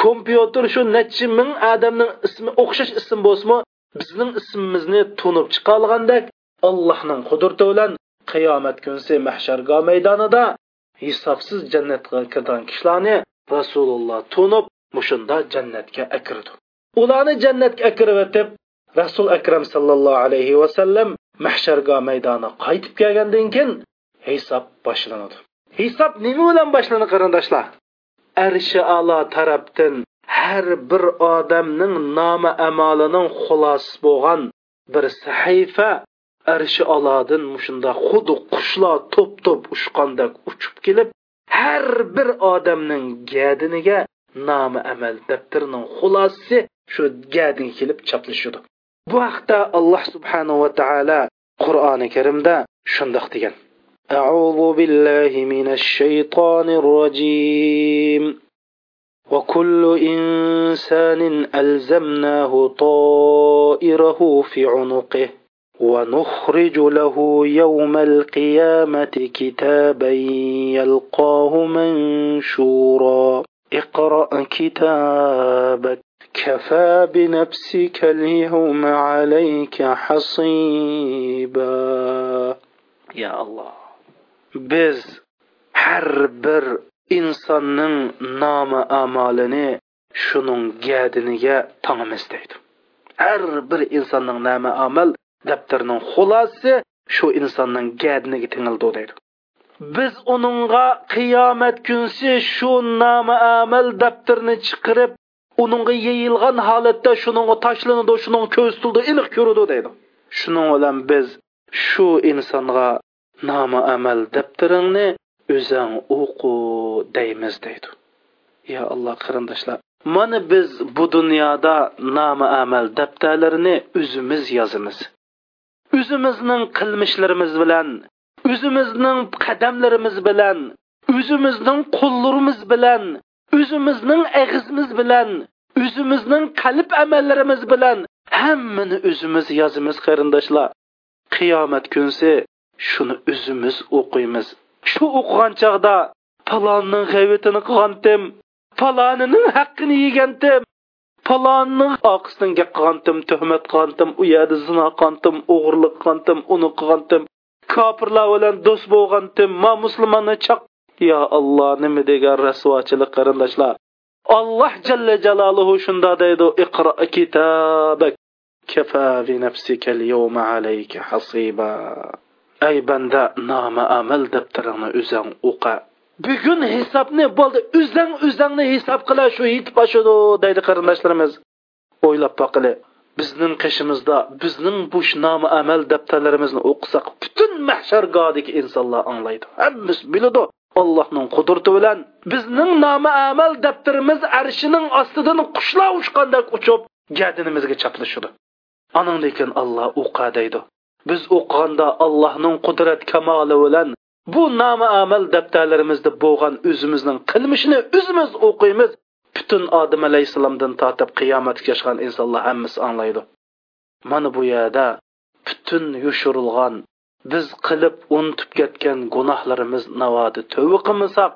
kompyuter shu necha ming odamning ismi o'xshash ism bo'lsinmi bizning ismimizni tunib chiqolgandek allohning qudrati bilan qiyomat kunsi mahshargo maydonida hisobsiz jannatga kirgan kishilarni rasululloh tunib mushunda jannatga akirdi. Ularni jannatga akirib o'tib rasul akram sallallohu alayhi vasallam mahshargo maydoni qaytib kelgandan keyin hisob boshlanadi. Hisob nima bilan boshlanadi qarindoshlar arshi alo tarafdan har bir odamning nomi amalining xulosasi bo'lgan bir sahifa arshi alodin mushunda xuddi qushlar to'p to'p uchqandek uchib kelib har bir odamning gadiniga nomi amal daftarining xulosasi shu gadinga kelib chaplashadi bu haqda alloh subhanava taolo qur'oni karimda shundoq degan أعوذ بالله من الشيطان الرجيم وكل إنسان ألزمناه طائره في عنقه ونخرج له يوم القيامة كتابا يلقاه منشورا. اقرأ كتابك كفى بنفسك اليوم عليك حصيبا. يا الله biz har bir insonning nomi amalini shuning gadiniga tongimiz deydi. Har bir insonning nomi amal daftarining xulosasi shu insonning gadiniga tingildi deydi. Biz uningga qiyomat kunsi shu nomi amal daftarini chiqarib uningga yeyilgan holatda shuning tashlanadi shuning ko'z tildi iliq ko'radi deydi. Shuning bilan biz shu insonga nomi amal daftaringni o'zing o'qu deymiz deydi. Yo alloh qarindoshlar mana biz bu dunyoda nomi amal daftarlarini o'zimiz yozamiz. O'zimizning qilmishlarimiz bilan o'zimizning qadamlarimiz bilan o'zimizning qo'llarimiz bilan o'zimizning ag'izimiz bilan o'zimizning qalb amallarimiz bilan hammani o'zimiz yozamiz qarindoshlar. Qiyomat kunsi shuni o'zimiz o'qiymiz. Shu o'qigan chog'da palonning g'ayvatini qilgandim palonining haqqini yegandim palonning oqisidan gap qilgandim tuhmat qilgandim u yerda zino qilgandim o'g'irlik qilgandim uni qilgandim kofirlar bilan do'st bo'lgandim ma musulmonni chaq yo alloh nima degan rasvochilik qarindoshlar? Alloh jalla jaloluhu shunda deydi iqro kitobak kafa bi nafsika al-yawma alayka hasiba. Ey banda nama amal daftaringni o'zing o'qa. Bugun hisobni bo'ldi? O'zing o'zingni hisob qila shu yetib oshidi deydi qarindoshlarimiz. O'ylab boqili bizning qishimizda bizning bu nomi amal daftarlarimizni o'qisak butun mahshargodagi insonlar anglaydi. Hammasi biladi allohning qudrati bilan bizning nomi amal daftarimiz arshining ostidan qushlar uchgandek uchib gadinimizga chaplashadi. Anan lekin alloh o'qa deydi. Biz o'qiganda allohning qudrat kamoli bilan bu nomi amal daftarlarimizda bo'lgan o'zimizning qilmishini o'zimiz o'qiymiz. Butun odam alayhissalomdan tortib qiyomatga yashgan insonlar hammasi anglaydi. Mana bu yerda butun yushurilgan biz qilib unutib ketgan gunohlarimiz navodi tovi qilmasak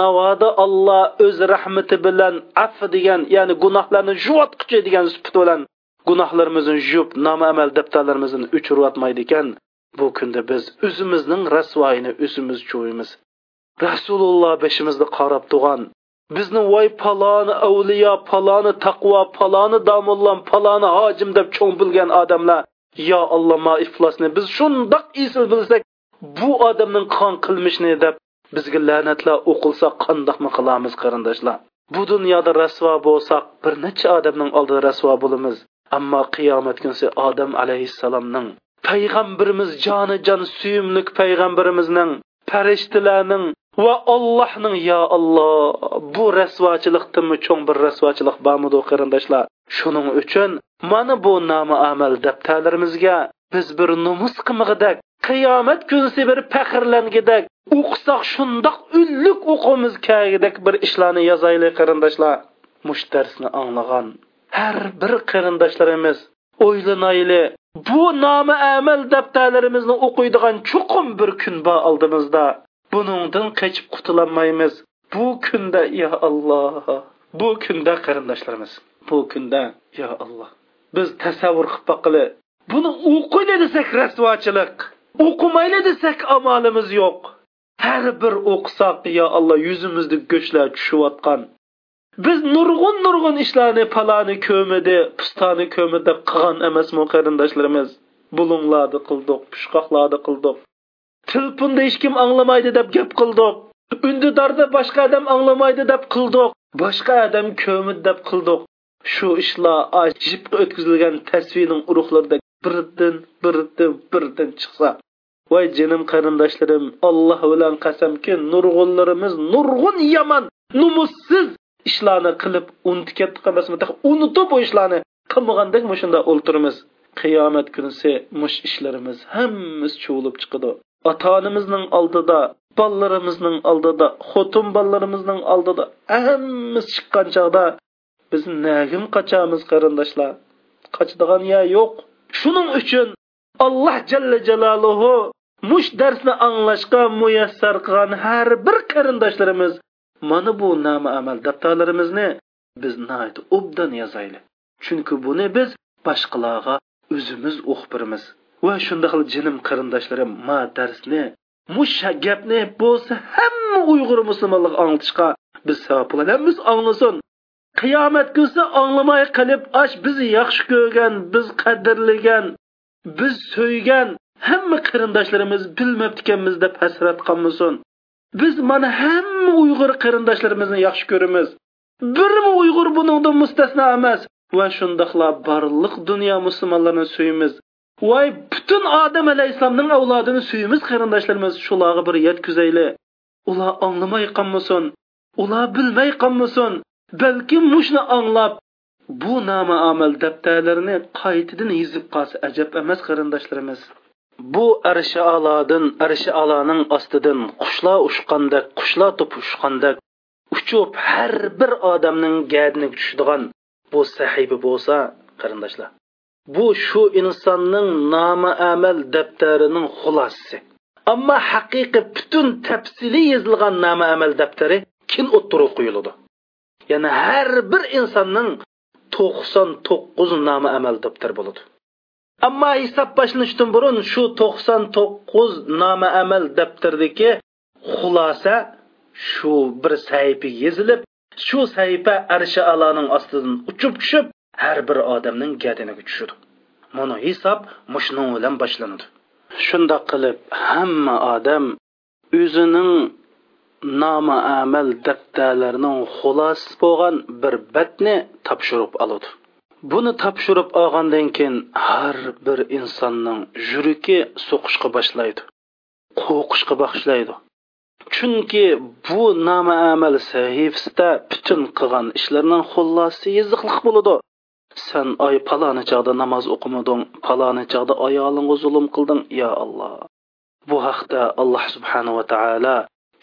navoda olloh o'z rahmati bilan affi degan ya'ni gunohlarni juvotqichi degan sufat bilan gunohlarimizni yuvib nomamal daftarlarimizni o'chirayotmaydi ekan bu kunda biz o'zimizning rasvoyini o'zimiz chuvimiz rasululloh beshimizni qarab turgan bizni voy paloni avliyo paloni taqvo paloni domullam paloni hojim deb cho'ng bilgan odamlar yo alloma iflosni biz shundoq esil bilsak bu odamning qon qilmishni deb bizga la'natlar o'qilsa qandoqmi qilamiz qarindoshlar? Bu dunyoda rasvo bo'lsak bir necha odamning oldida rasvo bo'lamiz. Ammo qiyomat kunsi odam alayhissalomning payg'ambarimiz joni jon suyumlik payg'ambarimizning farishtalarning va ollohning yo olloh bu rasvochilikdimi cho'ng bir rasvochilik bormidi qarindoshlar? Shuning uchun mana bu nomi amal daftarlarimizga biz bir numus qimig'idak qiyomat kunsi bir faxrlangidak o'qisak shundoq ullik o'qimiz kagidak bir ishlarni yozaylik qarindoshlar. Mush darsni anglagan. Har bir qarindoshlarimiz o'ylanayli bu nomi amal daftarlarimizni o'qiydigan chuqum bir kun bor oldimizda. Buningdan qochib qutulolmaymiz bu kunda yo alloh bu kunda qarindoshlarimiz bu kunda yo alloh biz tasavvur qilib boqili buni o'qiyli desak rasvochilik o'qimayli desak amalimiz yo'q. Har bir o'qisak yo alloh yuzimizda go'shtlar tushayotgan biz nurg'un nurg'un ishlarni paloni ko'midi pustoni ko'midi deb qilgan emasmi qarindoshlarimiz. Bulunglarni qildik pushqoqlarni qildik tilpunda hech kim anglamaydi deb gap qildik undidorda boshqa odam anglamaydi deb qildik boshqa odam ko'midi deb qildik shu ishlar ajib o'tkazilgan tasvirning urug'larida birdan birdan birdan chiqsa. Voy jinim qarindoshlarim alloh bilan qasamki nurg'unlarimiz nurg'un yomon numussiz. Ishlarni qilib unutib ketdik emasmi unutib bu ishlarni qilmagandek shunda o'ltiramiz. Qiyomat kunisi mush ishlarimiz hammasi chuvilib chiqadi ota onamizning oldida bolalarimizning oldida xotin bolalarimizning oldida hammamiz chiqqan chog'da biz nagim qochamiz qarindoshlar. Qochadigan yer yo'q. Shuning uchun alloh jalla jaloluhu mush darsni anglashga muyassar qilgan har bir qarindoshlarimiz mana bu nama amal daftarlarimizni biz obdan yozaylik. Chunki buni biz boshqalarga o'zimiz o'qib va shunday qilib jinim qarindoshlarim ma darsni mush gapni bo'lsa hamma uyg'ur musulmonlar anglatishga biz savob qilamiz anglasin qiyomat kunsa anglamay qilib ash bizni yaxshi ko'rgan biz qadrlagan biz so'ygan hamma qarindoshlarimiz bilmabdi ekanmiz deb hasrat qolmasin biz mana hamma uyg'ur qarindoshlarimizni yaxshi ko'ramiz. Birmi uyg'ur buningdan mustasno emas. Va shundoqla barliq dunyo musulmonlarini suyimiz voy butun odam alayhissalomning avlodini suyimiz qarindoshlarimiz. Shularga bir yetkazayli ular anglamay qolmasin. Ular bilmay qolmasin. Balkim mushni anglab bu nama amal daftarlarini qaytadan yezib qolsa ajab emas qarindoshlarimiz. Bu arshi alodin arshi aloning ostidan qushlar ushqandek qushlar to'pushqandek uchib har bir odamning gadini tushadigan bu sahiba bo'lsa qarindoshlar bu shu insonning nomi amal daftarining xulosasi. Ammo haqiqiy butun tafsili yozilgan nomi amal daftari kin o'ttirib qo'yiladi. Ya'ni har bir insonning to'qson to'qqiz nomi amal daftari bo'ladi. Ammo hisob boshlanishdan burun shu to'qson to'qqiz nomi amal daftaridagi xulosa shu bir sahifa yezilib shu sahifa arshi aloning ostidan uchib tushib har bir odamning gadiniga tushadi mana hisob mushnu bilan boshlanadi. Shundoq qilib hamma odam o'zining nomi amal daftarlarining xulosasi bo'lgan bir batni topshirib oladi. Buni topshirib olgandan keyin har bir insonning yuragi so'qishga boshlaydi qo'rqishga boshlaydi chunki bu nomi amal sahifasida butun qilgan ishlarning xullasi yiziqliq bo'ladi. San oy paloni chog'da namoz o'qimading paloni chog'da ayolingga zulm qilding yo alloh. Bu haqda alloh subhanava taolo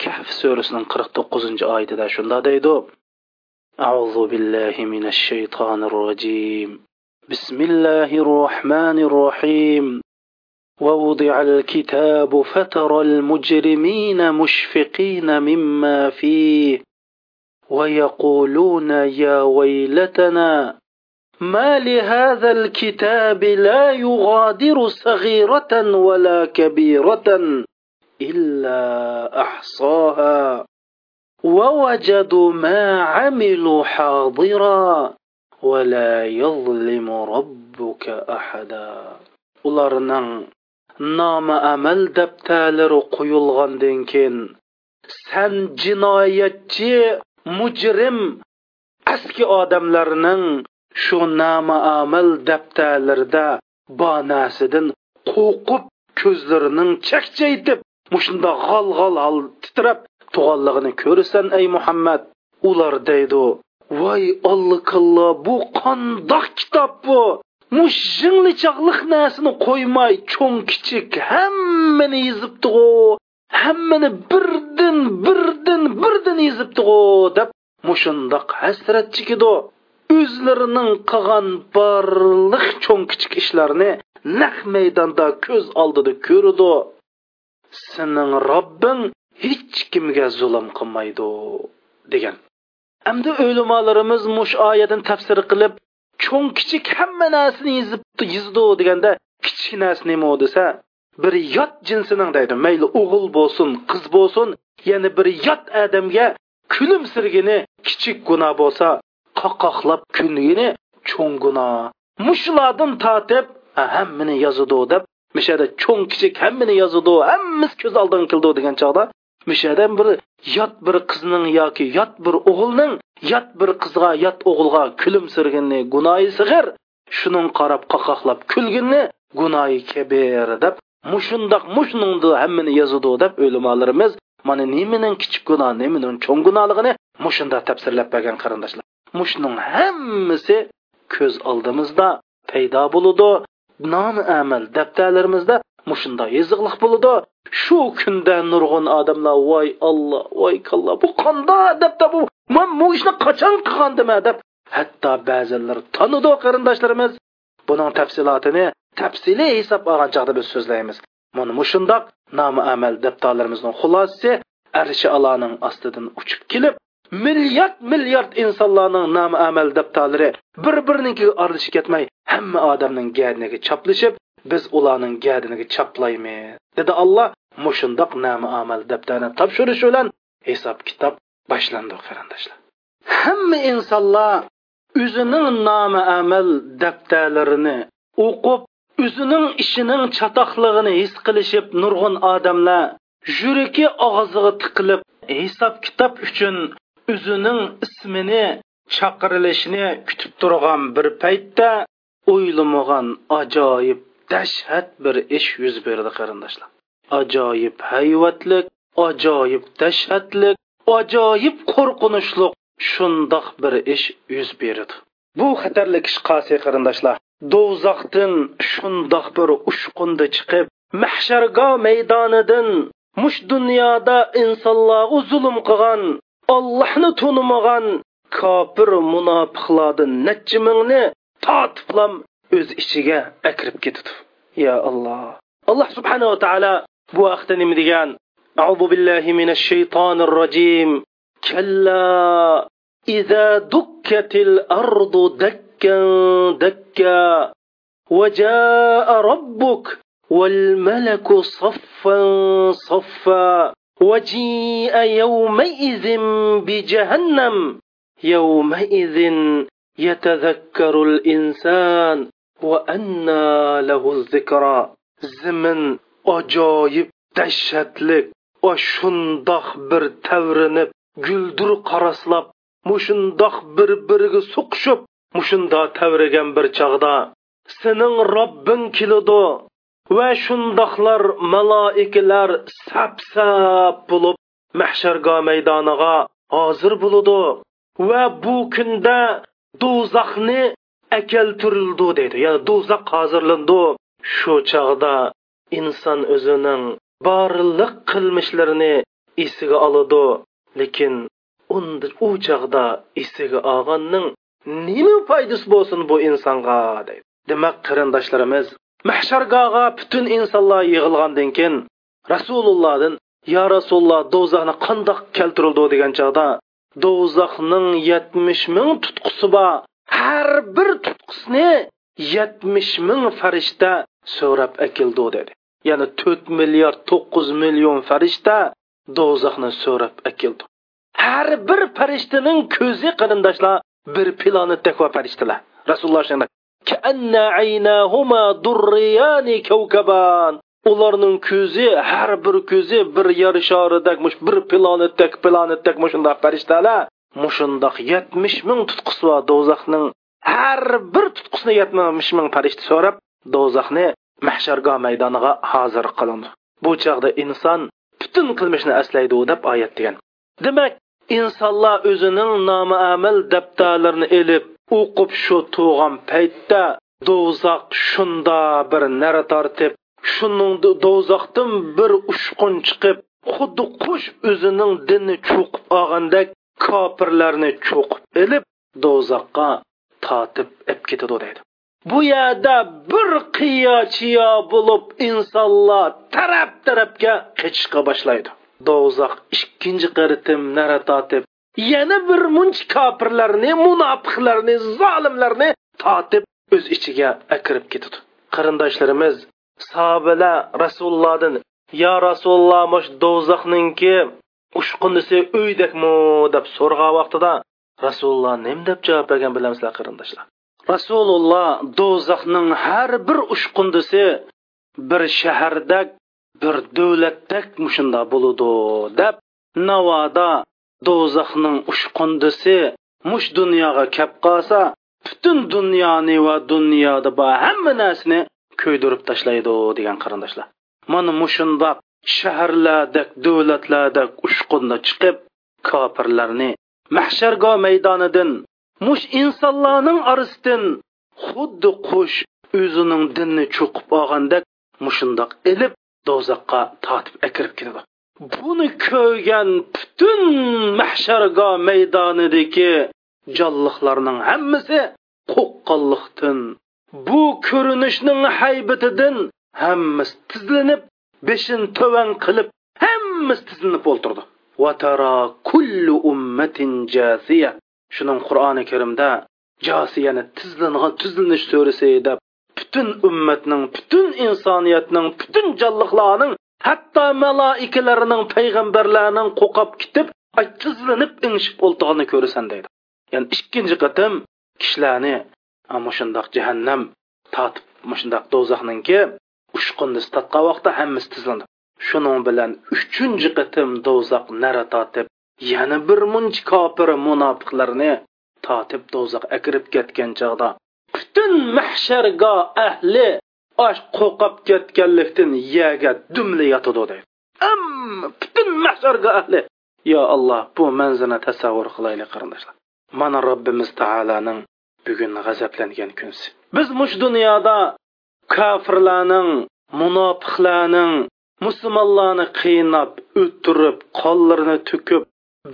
kahf surasining qirq to'qqizinchi oyatida shunda deydi. أعوذ بالله من الشيطان الرجيم. بسم الله الرحمن الرحيم. ووضع الكتاب فترى المجرمين مشفقين مما فيه. ويقولون يا ويلتنا ما لهذا الكتاب لا يغادر صغيرة ولا كبيرة إلا أحصاها. ووجدوا ما عملوا حاضرا ولا يظلم ربك أحدا ularning nomi amal daftarlari qo'yilgandan keyin san jinoyatchi mujrim eski odamlarning shu nomi amal daftarlarida bonasidan qo'rqib ko'zlarining chakchaytib mushunda g'al g'al hol titrab tug'anligini ko'rsan ey muhammad ular deydi voy alloh bu qandoq kitob bu! Mush jingli narsani qo'ymay cho'ng kichik hammani yezibdig'u hammani birdan birdan birdan yezibdig'u deb mushundoq hasrat chekidi. O'zlarining qilgan barliq cho'ng kichik ishlarni naq maydonda ko'z oldida ko'rdi sening robbing hech kimga zulm qilmaydi degan. Endi o'limolarimiz mush oyatini tafsir qilib cho'ng kichik hamma narsani yezib yizdi deganda kichik narsa nima desa bir yot jinsining deydi mayli o'g'il bo'lsin qiz bo'lsin yana bir yot odamga kulimsirgini kichik gunoh bo'lsa qoqoqlab kungini cho'ng gunoh. Mushlardan tortib hammani yozidi deb mishada cho'ng kichik hammani yozidi hammasi ko'z oldiga keldi degan chog'da mishadan bir yot bir qizning yoki yot bir o'g'ilning yot bir qizga yot o'g'ilga kulimsirganni gunoyi sig'ir shuning qarab qoqoqlab kulginni gunoyi kabir deb mushundoq mushningdi hammani yozidi deb o'limolarimiz mana nimaning kichik gunoh nimaning cho'ng gunohligini mushunda tafsirlab bergan qarindoshlar. Mushning hammasi ko'z oldimizda paydo bo'ludi. Nomi amal daftarlarimizda mushunda yeziqliq bo'ladi shu kunda nurg'un odamlar voy olloh voy kalla bu qanda debda bu man bu ishni qachon qilgandima deb hatto ba'zilar tanidi qarindoshlarimiz buning tafsilotini tafsiliy hisob olgan chog'da biz so'zlaymiz mana mushundoq nomi amal daftarlarimizning xulosasi arshi aloning ostidan uchib kelib milliard milliard insonlarning nomi amal daftarlari bir birinikiga aralashib ketmay hamma odamning gadniga choplashib biz ularning gadiniga chaplaymiz dedi alloh mushundoq nomi amal daftarini topshirish bilan hisob kitob boshlandi qarindoshlar. Hamma insonlar o'zining nomi amal daftarlarini o'qib o'zining ishining chatoqlig'ini his qilishib nurg'un odamlar yuragi og'ziga tiqilib hisob kitob uchun o'zining ismini chaqirilishini kutib turgan bir paytda o'ylamagan ajoyib dahshat bir ish yuz berdi qarindoshlar. Ajoyib hayvatlik ajoyib dahshatlik ajoyib qo'rqinchli shundoq bir ish yuz berdi. Bu xatarli ish qasi qarindoshlar. Do'zaxdan shundoq bir ushqunda chiqib mahshargo maydonidan mush dunyoda insonlarga zulm qilgan ollohni tunimagan kofir munofiqlardan necha mingni totiblam o'z ichiga akirib ketadi ya alloh alloh subhanava taolo bu haqda nima degan? أعوذ بالله من الشيطان الرجيم كلا إذا دكت الأرض دكا دكا وجاء ربك والملك صفا صفا وجيء يومئذ بجهنم يومئذ يتذكر الإنسان zimin ajoyib dahshatlik shundoq bir tavrinib guldir qaroslab mushundoq bir biriga suqishib mushunda tavrigan bir chog'da sening robbing keladi va shundoqlar maloikalar sap sap bo'lib mahsharga maydoniga hozir bo'ladi va bu kunda do'zaxni akeltirildi deydi. Ya'ni do'zax hozirlandi shu chog'da inson o'zining borliq qilmishlarini esiga oladi. Lekin u chog'da esiga olganning nima foydasi bo'lsin bu insonga deydi. Demak qarindoshlarimiz mahshargoga butun insonlar yig'ilgandan keyin rasulullohdan yo rasululloh do'zaxni qandoq keltirildi? degan chog'da do'zaxning yetmish ming tutqusi bor har bir tutqusni yetmish ming farishta so'rab akildi dedi. Ya'ni to'rt milliard to'qqiz million farishta do'zaxni so'rab akildi. Har bir farishtaning ko'zi qarindoshlar bir planetdek va farishtalar. Rasululloh ularning ko'zi har bir ko'zi bir yer sharidak bir planetdak planetdek shundoq farishtalar mushundoq yetmish ming tutqusi bor do'zaxning har bir tutqusini yetmish ming farishta so'rab do'zaxni mahshargoh maydoniga hozir qilindi. Bu chog'da inson butun qilmishni aslaydi deb oyat degan. Demak insonlar o'zining nomuamal daftarlarini ilib o'qib shu tug'an paytda do'zax shunda bir nara tortib shuning do'zaxdan bir uchqun chiqib xuddi qush o'zining dinni cho'qib olgandek kofirlarni cho'qib ilib do'zaxqa tortib ib ketadi deydi. Bu yerda bir qiyo chiyo bo'lib insonlar taraf tarafga qechishga boshlaydi. Do'zax ikkinchi qaritim nara tortib yana bir munch kofirlarni munofiqlarni zolimlarni tortib o'z ichiga akirib ketadi. Qarindoshlarimiz sahobalar rasulullohdan yo rasululloh mush do'zaxninki ushqunisi uydakmi deb so'rgan vaqtida rasululloh nim deb javob bergan bilamizlar qarindoshlar. Rasululloh do'zaxning har bir ushqundisi bir shahardak bir davlatdak mushunda bo'ludi deb navoda do'zaxning ushqundisi mush dunyoga kelib qolsa butun dunyoni va dunyoda bor hamma narsani kuydirib tashlaydi degan qarindoshlar. Mana mushundoq shaharlardak davlatlardak ushqunda chiqib kofirlarni mahshargo maydonidan mush insonlarning orasidan xuddi qush o'zining dinni cho'qib olgandek mushundoq ilib do'zaxqa tortib akirib keldi. Buni ko'rgan butun mahshargo maydonidagi jonliqlarning hammasi qo'rqqanlikdan bu ko'rinishning haybatidan hammasi tizlanib beshin tovan qilib hammasi tizlanib o'ltirdi. Vatara kullu ummatin jasiya. Shuning qur'oni karimda josiyani tizlangan tizlanish surasi deb butun ummatning butun insoniyatning butun jonliqlarning hatto maloikalarning payg'ambarlarning qo'qab ketib tizlanib ingishib o'ltirganini ko'rasan deydi. Ya'ni ikkinchi qatim kishilarni shundoq jahannam tortib shundoq do'zaxninki uchqunni tatqa vaqtda hammasi tizlandi shuning bilan uchinchi qitim do'zax nara tortib yana bir munch kofir munofiqlarni totib do'zax akirib ketgan chog'da butun mahshargo ahli osh qo'qab ketganlikdan yaga dumli yotadi deydi amma butun mahshargo ahli yo alloh bu manzilni tasavvur qilaylik qarindoshlar. Mana robbimiz taoloning bugun g'azablangan kunsi biz mush dunyoda kofirlarning munofiqlarning musulmonlarni qiynab o'ttirib qonlarini to'kib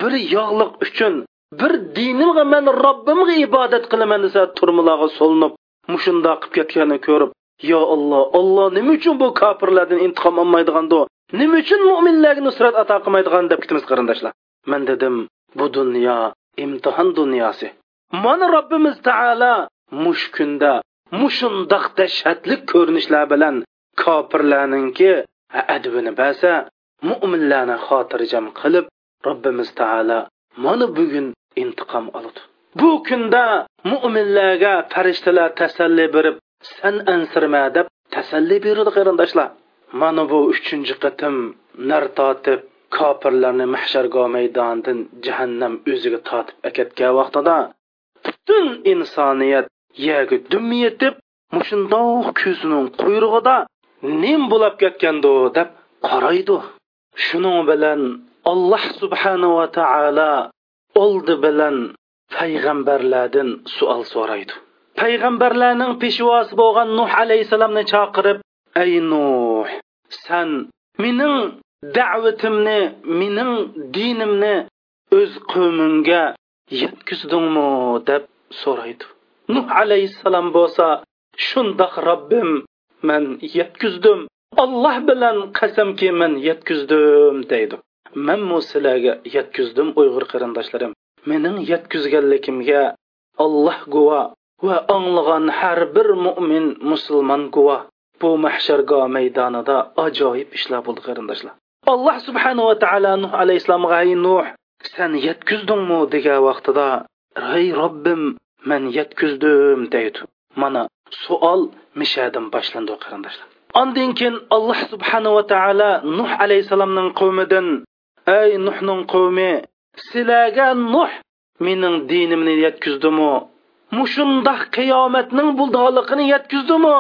bir yog'liq uchun bir dinimga man robbimga ibodat qilaman desa turmalarga solinib mushundoq qilib ketganini ko'rib yo olloh olloh nima uchun bu kofirlardan intiqom olmaydigando nima uchun mo'minlarga nusrat ato qilmaydigan? deb ketamiz qarindoshlar. Man dedim bu dunyo imtihon dunyosi. Mana robbimiz taolo mush kunda mushundoq dahshatli ko'rinishlar bilan kofirlarninki advini basa mo'minlarni xotirjam qilib robbimiz taolo mana bugun intiqom oldi. Bu kunda mo'minlarga farishtalar tasalli berib san ansirma deb tasalli berdi qarindoshlar. Mana bu uchinchi qatim nar totib kofirlarni mahshargo maydonidan jahannam o'ziga totib akatgan vaqtida butun insoniyat yagi dum yetib mushundoq ko'zining quyrug'ida nim bo'lib ketgandi deb qaraydi shuning bilan alloh subhanava taolo oldi bilan payg'ambarlardan suol so'raydi. Payg'ambarlarning peshvosi bo'lgan nuh alayhissalomni chaqirib ey nuh san mening da'vatimni mening dinimni o'z qavmingga yetkazdingmi? deb so'raydi. Nuh alayhissalom bo'lsa shundoq robbim man yetkizdim. Olloh bilan qasamki man yetkizdim deydi. Manmu sizlarga yetkizdim uyg'ur qarindoshlarim. Mening yetkizganligimga olloh guvo va anglagan har bir mo'min musulmon guvo bu mahshargoh maydonida ajoyib ishlar bo'ldi qarindoshlar. Alloh subhanava taolo nuh alayhissalomga ay nuh sen yetkizdingmi? degan vaqtida ey robbim man yetkizdim deydi. Mana suol mishadan boshlandi qarindoshlar. Ondan keyin alloh subhanava taolo nuh alayhissalomning qavmidan ey nuhning qavmi sizlarga nuh mening dinimni yetkazdimu? Mushundoq qiyomatning buldoliqini yetkazdimu?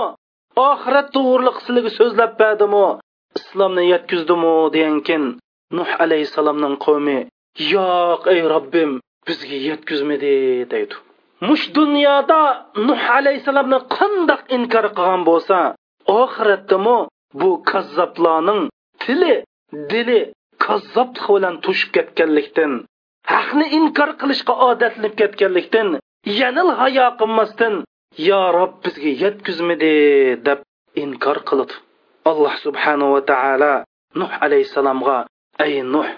Oxirat to'g'riliq sizlarga so'zlab berdimu? Islomni yetkazdimu? degankin nuh alayhissalomning qavmi yo'q ey robbim bizga yetkazmadi deydi. Mush dunyoda nuh alayhissalomni qandoq inkor qilgan bo'lsa oxiratdami bu kazzoblarning tili dili kazzoblik bilan tushib ketganlikdan haqni inkor qilishga odatlanib ketganlikdan yanil hayo qilmasdan yo rob bizga yetkazmidi? deb inkor qilib alloh subhanava taolo nuh alayhissalomga ey nuh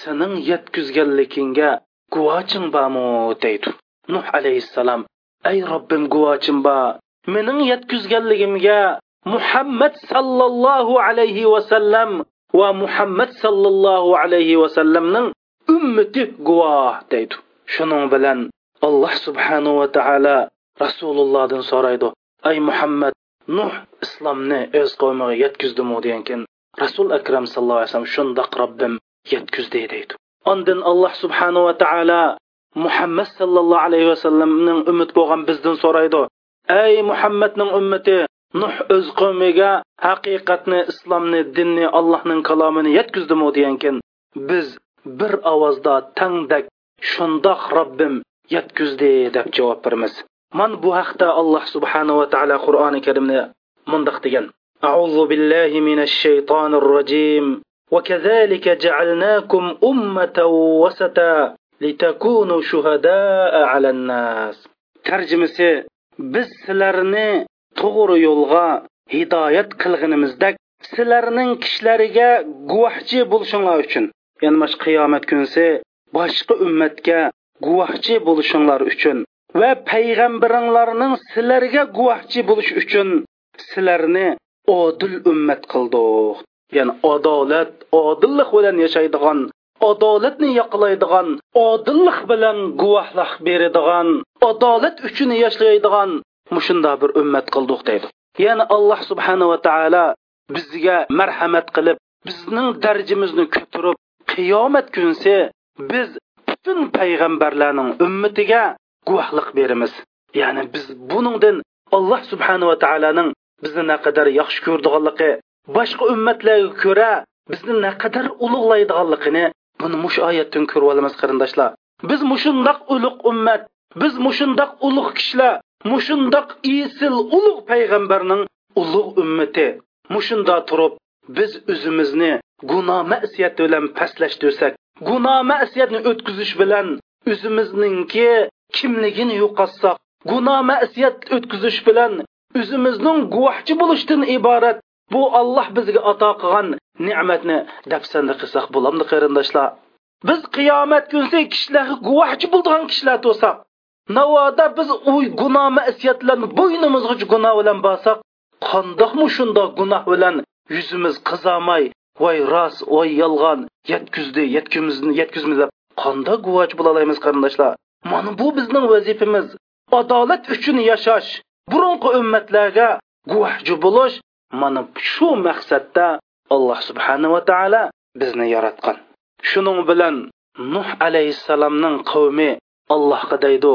sening yetkazganligingga guvoching bormi? deydi. Nuh alayhissalom ey robbim guvochim bor mening yetkazganligimga muhammad sallallohu alayhi vasallam va muhammad sallallohu alayhi vasallamning ummati guvoh deydi. Shuning bilan alloh subhanava taolo rasulullohdan so'raydi. Ey muhammad nuh islomni o'z qavmiga yetkazdimu? degankin rasul akram sallallohu alayhi vasallam shundoq robbim yetkazdi deydi. Ondan alloh subhanava taolo muhammad sallallohu alayhi vasallamning umid bo'lgan bizdan so'raydi ey muhammadning ummati nuh o'z qavmiga haqiqatni islomni dinni allohning kalomini yetkazdimu degankin biz bir ovozda tangdak shundoq robbim yetkazdi deb javob beramiz man bu haqda alloh subhanava taolo qur'oni karimni mundoq degan أعوذ بالله من الشيطان الرجيم وكذلك جعلناكم أمة وسطا litakunu shuhadaa alan nas tarjimasi biz sizlarni to'g'ri yo'lga hidoyat qilganimizda sizlarning kishilariga guvohchi bo'lishinglar uchun ya'ni mana shu qiyomat kunisi boshqa ummatga guvohchi bo'lishinglar uchun va payg'ambaringlarning sizlarga guvohchi bo'lish uchun sizlarni odil ummat qildik ya'ni adolat odillik bilan yashaydigan adolatni yoqlaydigan odillik bilan guvohlik beradigan adolat uchun yashlaydigan mushunda bir ummat qildik deydi. Ya'ni alloh subhanava taolo bizga marhamat qilib bizning darajamizni ko'tarib qiyomat kunsi biz butun payg'ambarlarning ummatiga guvohlik beramiz. Ya'ni biz buningdan alloh subhanava taoloning bizni naqadar yaxshi ko'rdiganligi boshqa ummatlarga ko'ra bizni naqadar ulug'laydiganligini buni mush oyatdan ko'rib olamiz qarindoshlar. Biz mushundoq ulug' ummat biz mushundoq ulug' kishilar mushundoq isil ulug' payg'ambarning ulug' ummati. Mushunda turib biz o'zimizni gunoh masiyat bilan pastlashtirsak gunoh masiyatni o'tkazish bilan o'zimizningki kimligini yo'qotsak gunoh masiyat o'tkazish bilan o'zimizning guvohchi bo'lishdan iborat bu olloh bizga ato qilgan ne'matni dafsanda qilsak bo'lamdi qarindoshlar. Biz qiyomat kunsi kishilarga guvohchi bo'lgan kishilar bo'lsak navoda biz u gunoh masiyatlarni bo'ynimizga gunoh bilan borsak qandoqmi shundoq gunoh bilan yuzimiz qizamay voy rost voy yolg'on yetkizdi yetkizmizni yetkizmiz deb qandoq guvohchi bo'la olamiz qarindoshlar? Mana bu bizning vazifamiz. Adolat uchun yashash burunqi ummatlarga guvohchi bo'lish mana shu maqsadda alloh subhanava taolo bizni yaratgan. Shuning bilan nuh alayhissalomning qavmi allohga deydi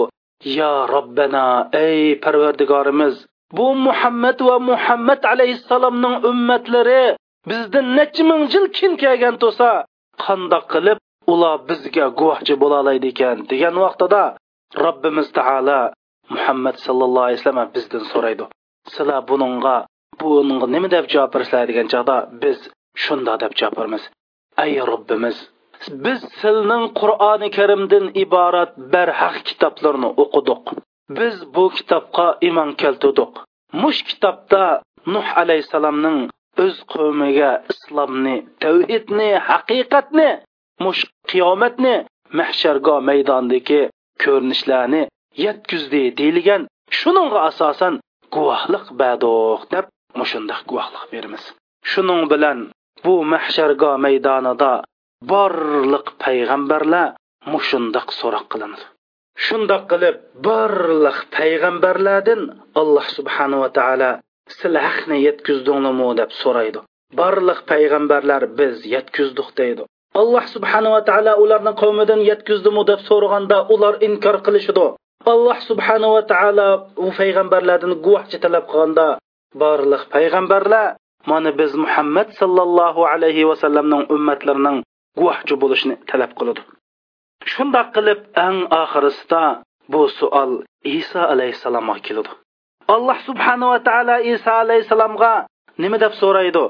yo robbana ey parvardigorimiz bu muhammad va muhammad alayhissalomning ummatlari bizdan necha ming yil kin kelgan bo'lsa qandoq qilib ular bizga guvohchi bo'la oladi ekan degan vaqtida robbimiz taolo muhammad sallallohu alayhi vasallam bizdan so'raydi. Sizlar buningga buningga nima deb javob bersizlar degan chog'da biz shunda deb javob beramiz. Ay robbimiz biz sizning qur'oni karimdan iborat barhaq kitoblarni o'qidik. Biz bu kitobga iymon keltirdik. Mush kitobda nuh alayhissalomning o'z qavmiga islomni tavhidni haqiqatni mush qiyomatni mahshargo maydondagi ko'rinishlarni yetkizdi deyilgan. Shuningga asosan guvohlik berdiq deb mushundoq guvohlik beramiz. Shuning bilan bu mahshargo maydonida borliq payg'ambarlar mushundoq so'roq qilinadi shundoq qilib borliq payg'ambarlardan alloh subhanava taolo sil haqni yetkazdinglarmi deb so'raydi. Barliq payg'ambarlar biz yetkazdik deydi. Alloh subhanava taolo ularni qavmidan yetkazdimi deb so'raganda ular inkor qilishidi alloh subhanava taolo u payg'ambarlardan guvohchi talab qilganda barliq payg'ambarlar mana biz muhammad sallallohu alayhi vasallamning ummatlarining guvohchi bo'lishni talab qiladi. Shundoq qilib eng oxirisida bu savol iso alayhissalomga keladi. Alloh subhanava taolo iso alayhissalomga nima deb so'raydi?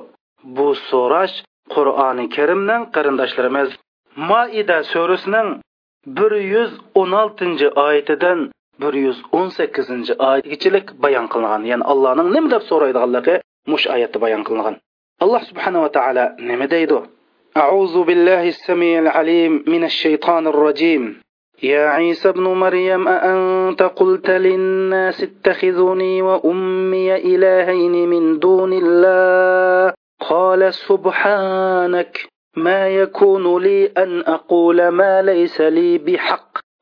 Bu so'rash qur'oni karimning qarindoshlarimiz moida surasining bir yuz o'n oltinchi oyatidan bir yuz o'n sakkizinchi oyatgachilik bayon qilingan ya'ni allohning nima deb so'raydiganligi mush oyatda bayon qilingan alloh subhanava taolo nima deydi أعوذ بالله السميع العليم من الشيطان الرجيم يا عيسى ابن مريم أأنت قلت للناس اتخذوني وأمي إلهين من دون الله قال سبحانك ما يكون لي أن أقول ما ليس لي بحق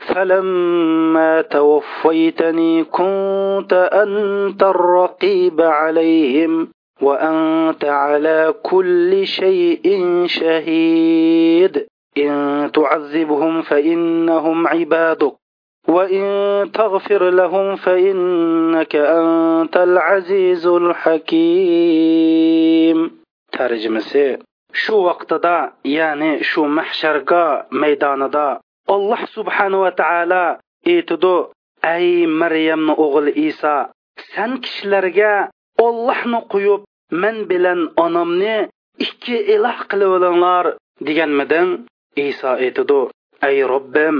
فلما توفيتني كنت أنت الرقيب عليهم وأنت على كل شيء شهيد. إن تعذبهم فإنهم عبادك وإن تغفر لهم فإنك أنت العزيز الحكيم. ترجمسي shu vaqtida ya'ni shu mahsharga maydonida alloh subhanava taolo aytidi ey maryamni o'g'li iso san kishilarga ollohni qo'yib men bilan onamni ikki iloh qilib olinglar deganmiding iso aytidi ey robbim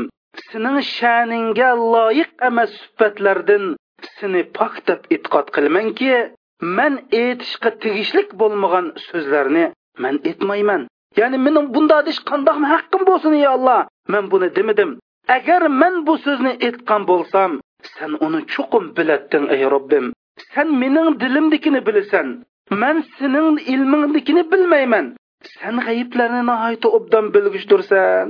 sening sha'ningga loyiq emas sifatlardan seni pok deb e'tiqod qilmanki man aytishga tegishlik bo'lmagan so'zlarni man aytmayman. Ya'ni mening bunda deyish qandoq haqqim bo'lsin ey alloh. Men buni demadim. Agar men bu so'zni aytgan bo'lsam sen uni chuqum bilatding ey robbim. Sen mening dilimdikini bilasan. Man sening ilmingdikini bilmayman. Sen g'ayiblarni nihoyatda obdan bilgishdirsan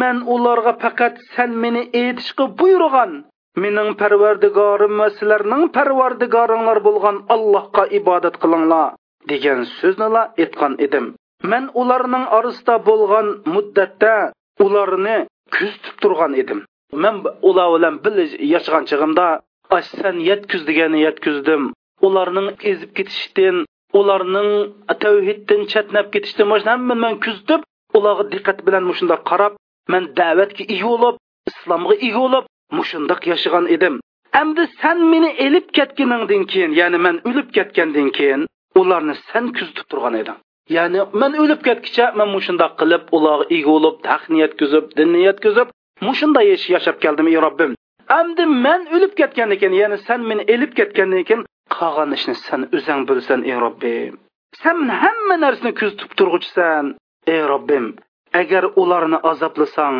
man ularga faqat sen meni aytishga buyurgan. Mening parvardigorim va sizlarning parvardigoringlar bo'lgan allohga ibodat qilinglar degan so'zni aytgan edim. Man ularning orasida bo'lgan muddatda ularni kuzatib turgan edim. Man ular bilan birga yashagan chig'imda san yetkuz degani yetkuzdim. Ularning ezib ketishdan ularning tavhiddan chatnab ketishdan mana hammani man kuzatib ularga diqqat bilan shundoq qarab man da'vatga ega bo'lib islomga ega bo'lib mushundoq yashagan edim. Endi san meni elib ketganingdan keyin ya'ni man o'lib ketgandan keyin ularni san kuzatib turgan eding. Ya'ni man o'lib ketguncha man mushundoq qilib ularga ega bo'lib haqni yetkazib dinni yetkazib mushunday yashab keldim ey robbim endi man o'lib ketgandan keyin ya'ni san meni elib ketgandan keyin qolgan ishni san o'zing bilsan ey robbim san hamma narsani kuzatib turg'uchisan ey robbim agar ularni azoblasang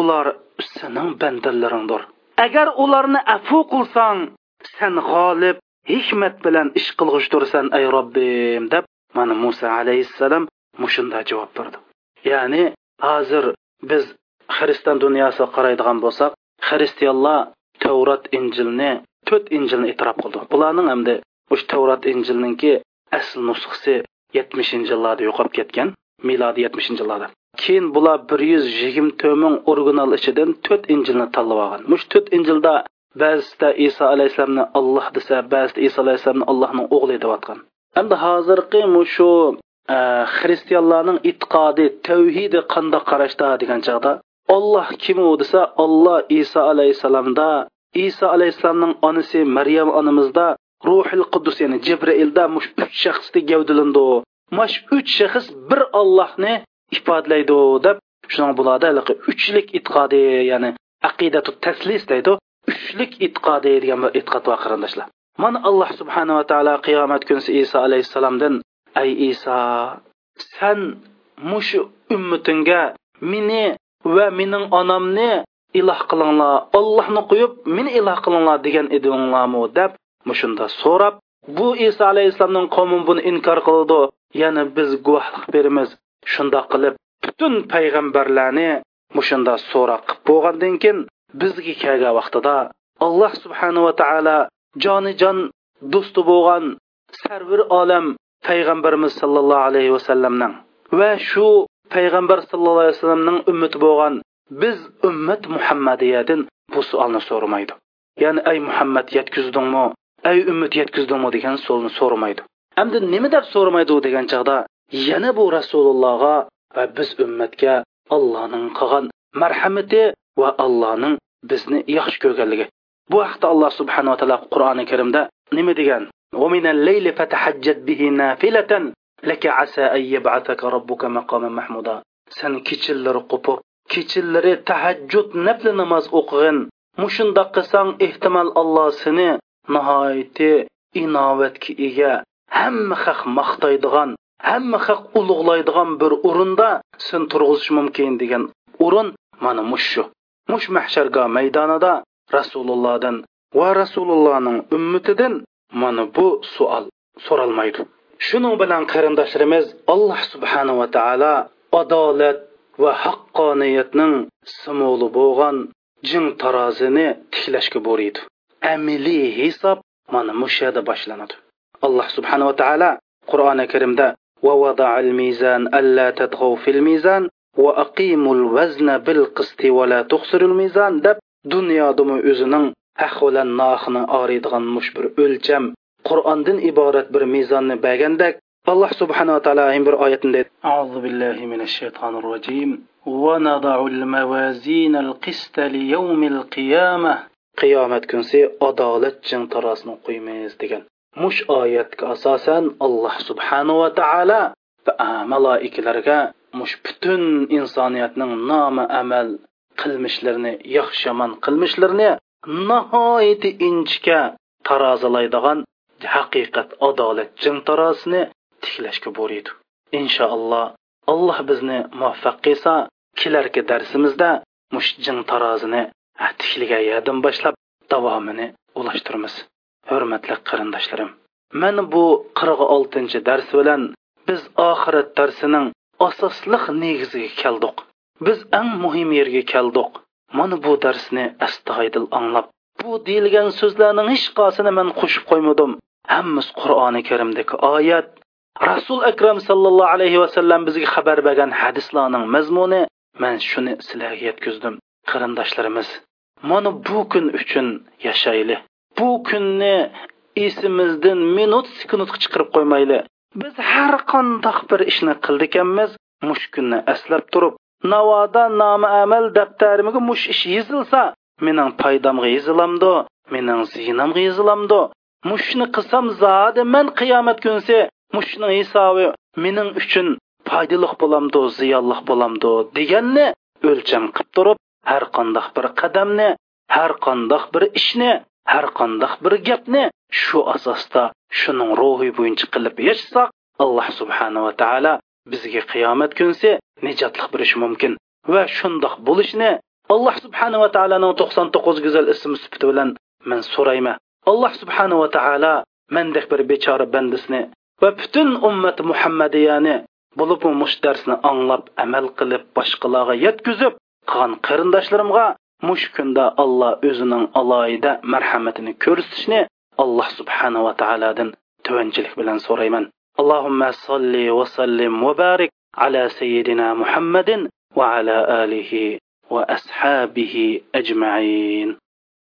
ular sening bandalaringdir agar ularni afu qilsang sen g'olib hikmat bilan ish qilg'uchdirsan ey robbim deb mana muso alayhissalom mushunda javob berdi. Ya'ni hozir biz xristian dunyosiga qaraydigan bo'lsak xristianlar tavrat injilni to'rt injilni e'tirof qildi. Bularning hamda o'sha tavrat injilninki asl nusxasi yetmishinchi yillarda yo'qolib ketgan milodiy yetmishinchi yillarda. Keyin bular bir yuz yigirma to'rt ming original ichidan to'rt injilni tanlab olgan. Mush to'rt injilda ba'zida iso alayhissalomni olloh desa ba'zida iso alayhissalomni allohning o'g'li deyotgan endi hozirgi shu e, xristianlarning e'tiqodi tavhidi qandoq qarashda degan chog'da olloh kim u desa olloh iso alayhissalomda iso alayhissalomning onasi maryam onamizda ruhil quddus ya'ni jibrailda mush uch shaxsda gavdalandi mash uch shaxs bir ollohni ifodalaydi deb shuning bularda uchlik e'tiqodi ya'ni aqidatu taslis deydi uchlik e'tiqodi degan bir e'tiqod bor qarindoshlar. Mana alloh subhanava taolo qiyomat kunisi iso alayhissalomdan ay iso san mushu ummatingga meni va mening onamni iloh qilinglar ollohni qo'yib meni iloh qilinglar degan edinglarmi? deb mushunda so'rab bu iso alayhissalomning qavmi buni inkor qildi. Ya'ni biz guvohlik beramiz. Shundoq qilib butun payg'ambarlarni mushunda so'roq qilib bo'lgandan keyin bizga kelgan vaqtida alloh subhanava taolo jonijon do'sti bo'lgan sarvir olam payg'ambarimiz sollallohu alayhi vasallamning va shu payg'ambar sallallohu alayhi vasallamning ummati bo'lgan biz ummat muhammadiyadan bu savolni so'ramaydi. Ya'ni ay muhammad yetkazdingmi? Ay ummat yetkazdingmi? degan savolni so'ramaydi. Endi nima deb so'ramaydi degan chog'da yana bu rasulullohga va biz ummatga allohning qilgan marhamati va allohning bizni yaxshi ko'rganligi. bu haqda alloh subhanava taolo qur'oni karimda nima degan? Sen kechillari qo'pib kechillari tahajjud nafli namoz o'qig'in. Mushundoq qilsang ehtimol alloh seni nihoyati inovatga ega. Hamma haq maqtaydigan hamma haq ulug'laydigan bir o'rinda sen turg'izish mumkin degan o'rin mana mushu mush mahsharga maydonida rasulullohdan va rasulullohning ummatidan mana bu savol so'ralmaydi shuning bilan qarindoshlarimiz alloh subhanava taolo adolat va haqqoniyatning simoli bo'lgan jing tarozini tiklashga boriydi amiliy hisob mana mushu yerda boshlanadi alloh subhanava taolo qur'oni karimda ووضع الميزان ألا تطغوا في الميزان وأقيموا الوزن بالقسط ولا تخسروا الميزان deb dunyodami o'zining haq bilan nohini oriydigan mush bir o'lcham qur'ondan iborat bir mezonni bergandek alloh subhanava taolo bir oyatida أعوذ بالله من الشيطان الرجيم ونضع الموازين القسط ليوم القيامة qiyomat kunsi adolat jing tarosini qo'ymaymiz degan mush oyatga asosan alloh subhanava taolo maloikalarga mush butun insoniyatning nomi amal qilmishlarini yaxshi yomon qilmishlarini nihoyatda inchga tarozilaydigan haqiqat adolat jin tarosini tiklashga boriydi. Inshaalloh alloh bizni muvaffaq qilsa kelarki darsimizda mush jin tarozini tiklagandan boshlab davomini ulashtiramiz. Hurmatli qarindoshlarim mana bu qirq oltinchi dars bilan biz oxirat darsining asosliq negiziga keldik. Biz eng muhim yerga keldik. Mana bu darsni astoydil anglab bu deyilgan so'zlarning hech qaysini men qo'shib qo'ymadim. Hammasi qur'oni karimdagi oyat. Rasul akram sallallohu alayhi vasallam bizga xabar bergan hadislarning mazmuni man shuni sizlarga yetkazdim qarindoshlarimiz. Mana bu kun uchun yashayli bu kunni esimizdan minut sekundga chiqarib qo'ymayli biz har qandoq bir ishni qildikanmiz mush kunni eslab turib navoda nomi amal daftarimga mush ish yozilsa mening paydamga yozilamdi mening ziynamga yozilamdi mushni qilsam zodi man qiyomat kunsi mushni hisobi mening uchun foydali bo'lamdi ziyonli bo'lamdi deganni o'lcham qilib turib har qandoq bir qadamni har qandoq bir ishni har qandoq bir gapni shu asosda shuning ruhi bo'yicha qilib yashasak alloh subhanava taolo bizga qiyomat kunsi nijotliq berishi mumkin va shundoq bo'lishni alloh subhanava taoloning to'qson to'qqiz go'zal ismi sifati bilan man so'rayman. Alloh subhanava taolo mandek bir bechora bandisini va butun ummat muhammadiyani bo'lib mush darsni anglab amal qilib boshqalarga yetkazib qilgan qarindoshlarimga mush kunda alloh o'zining aloyida marhamatini ko'rsatishni alloh subhanava taolodan tuvanchilik bilan so'rayman. اللهم صل وسلم وبارك على سيدنا محمد وعلى آله وأصحابه أجمعين.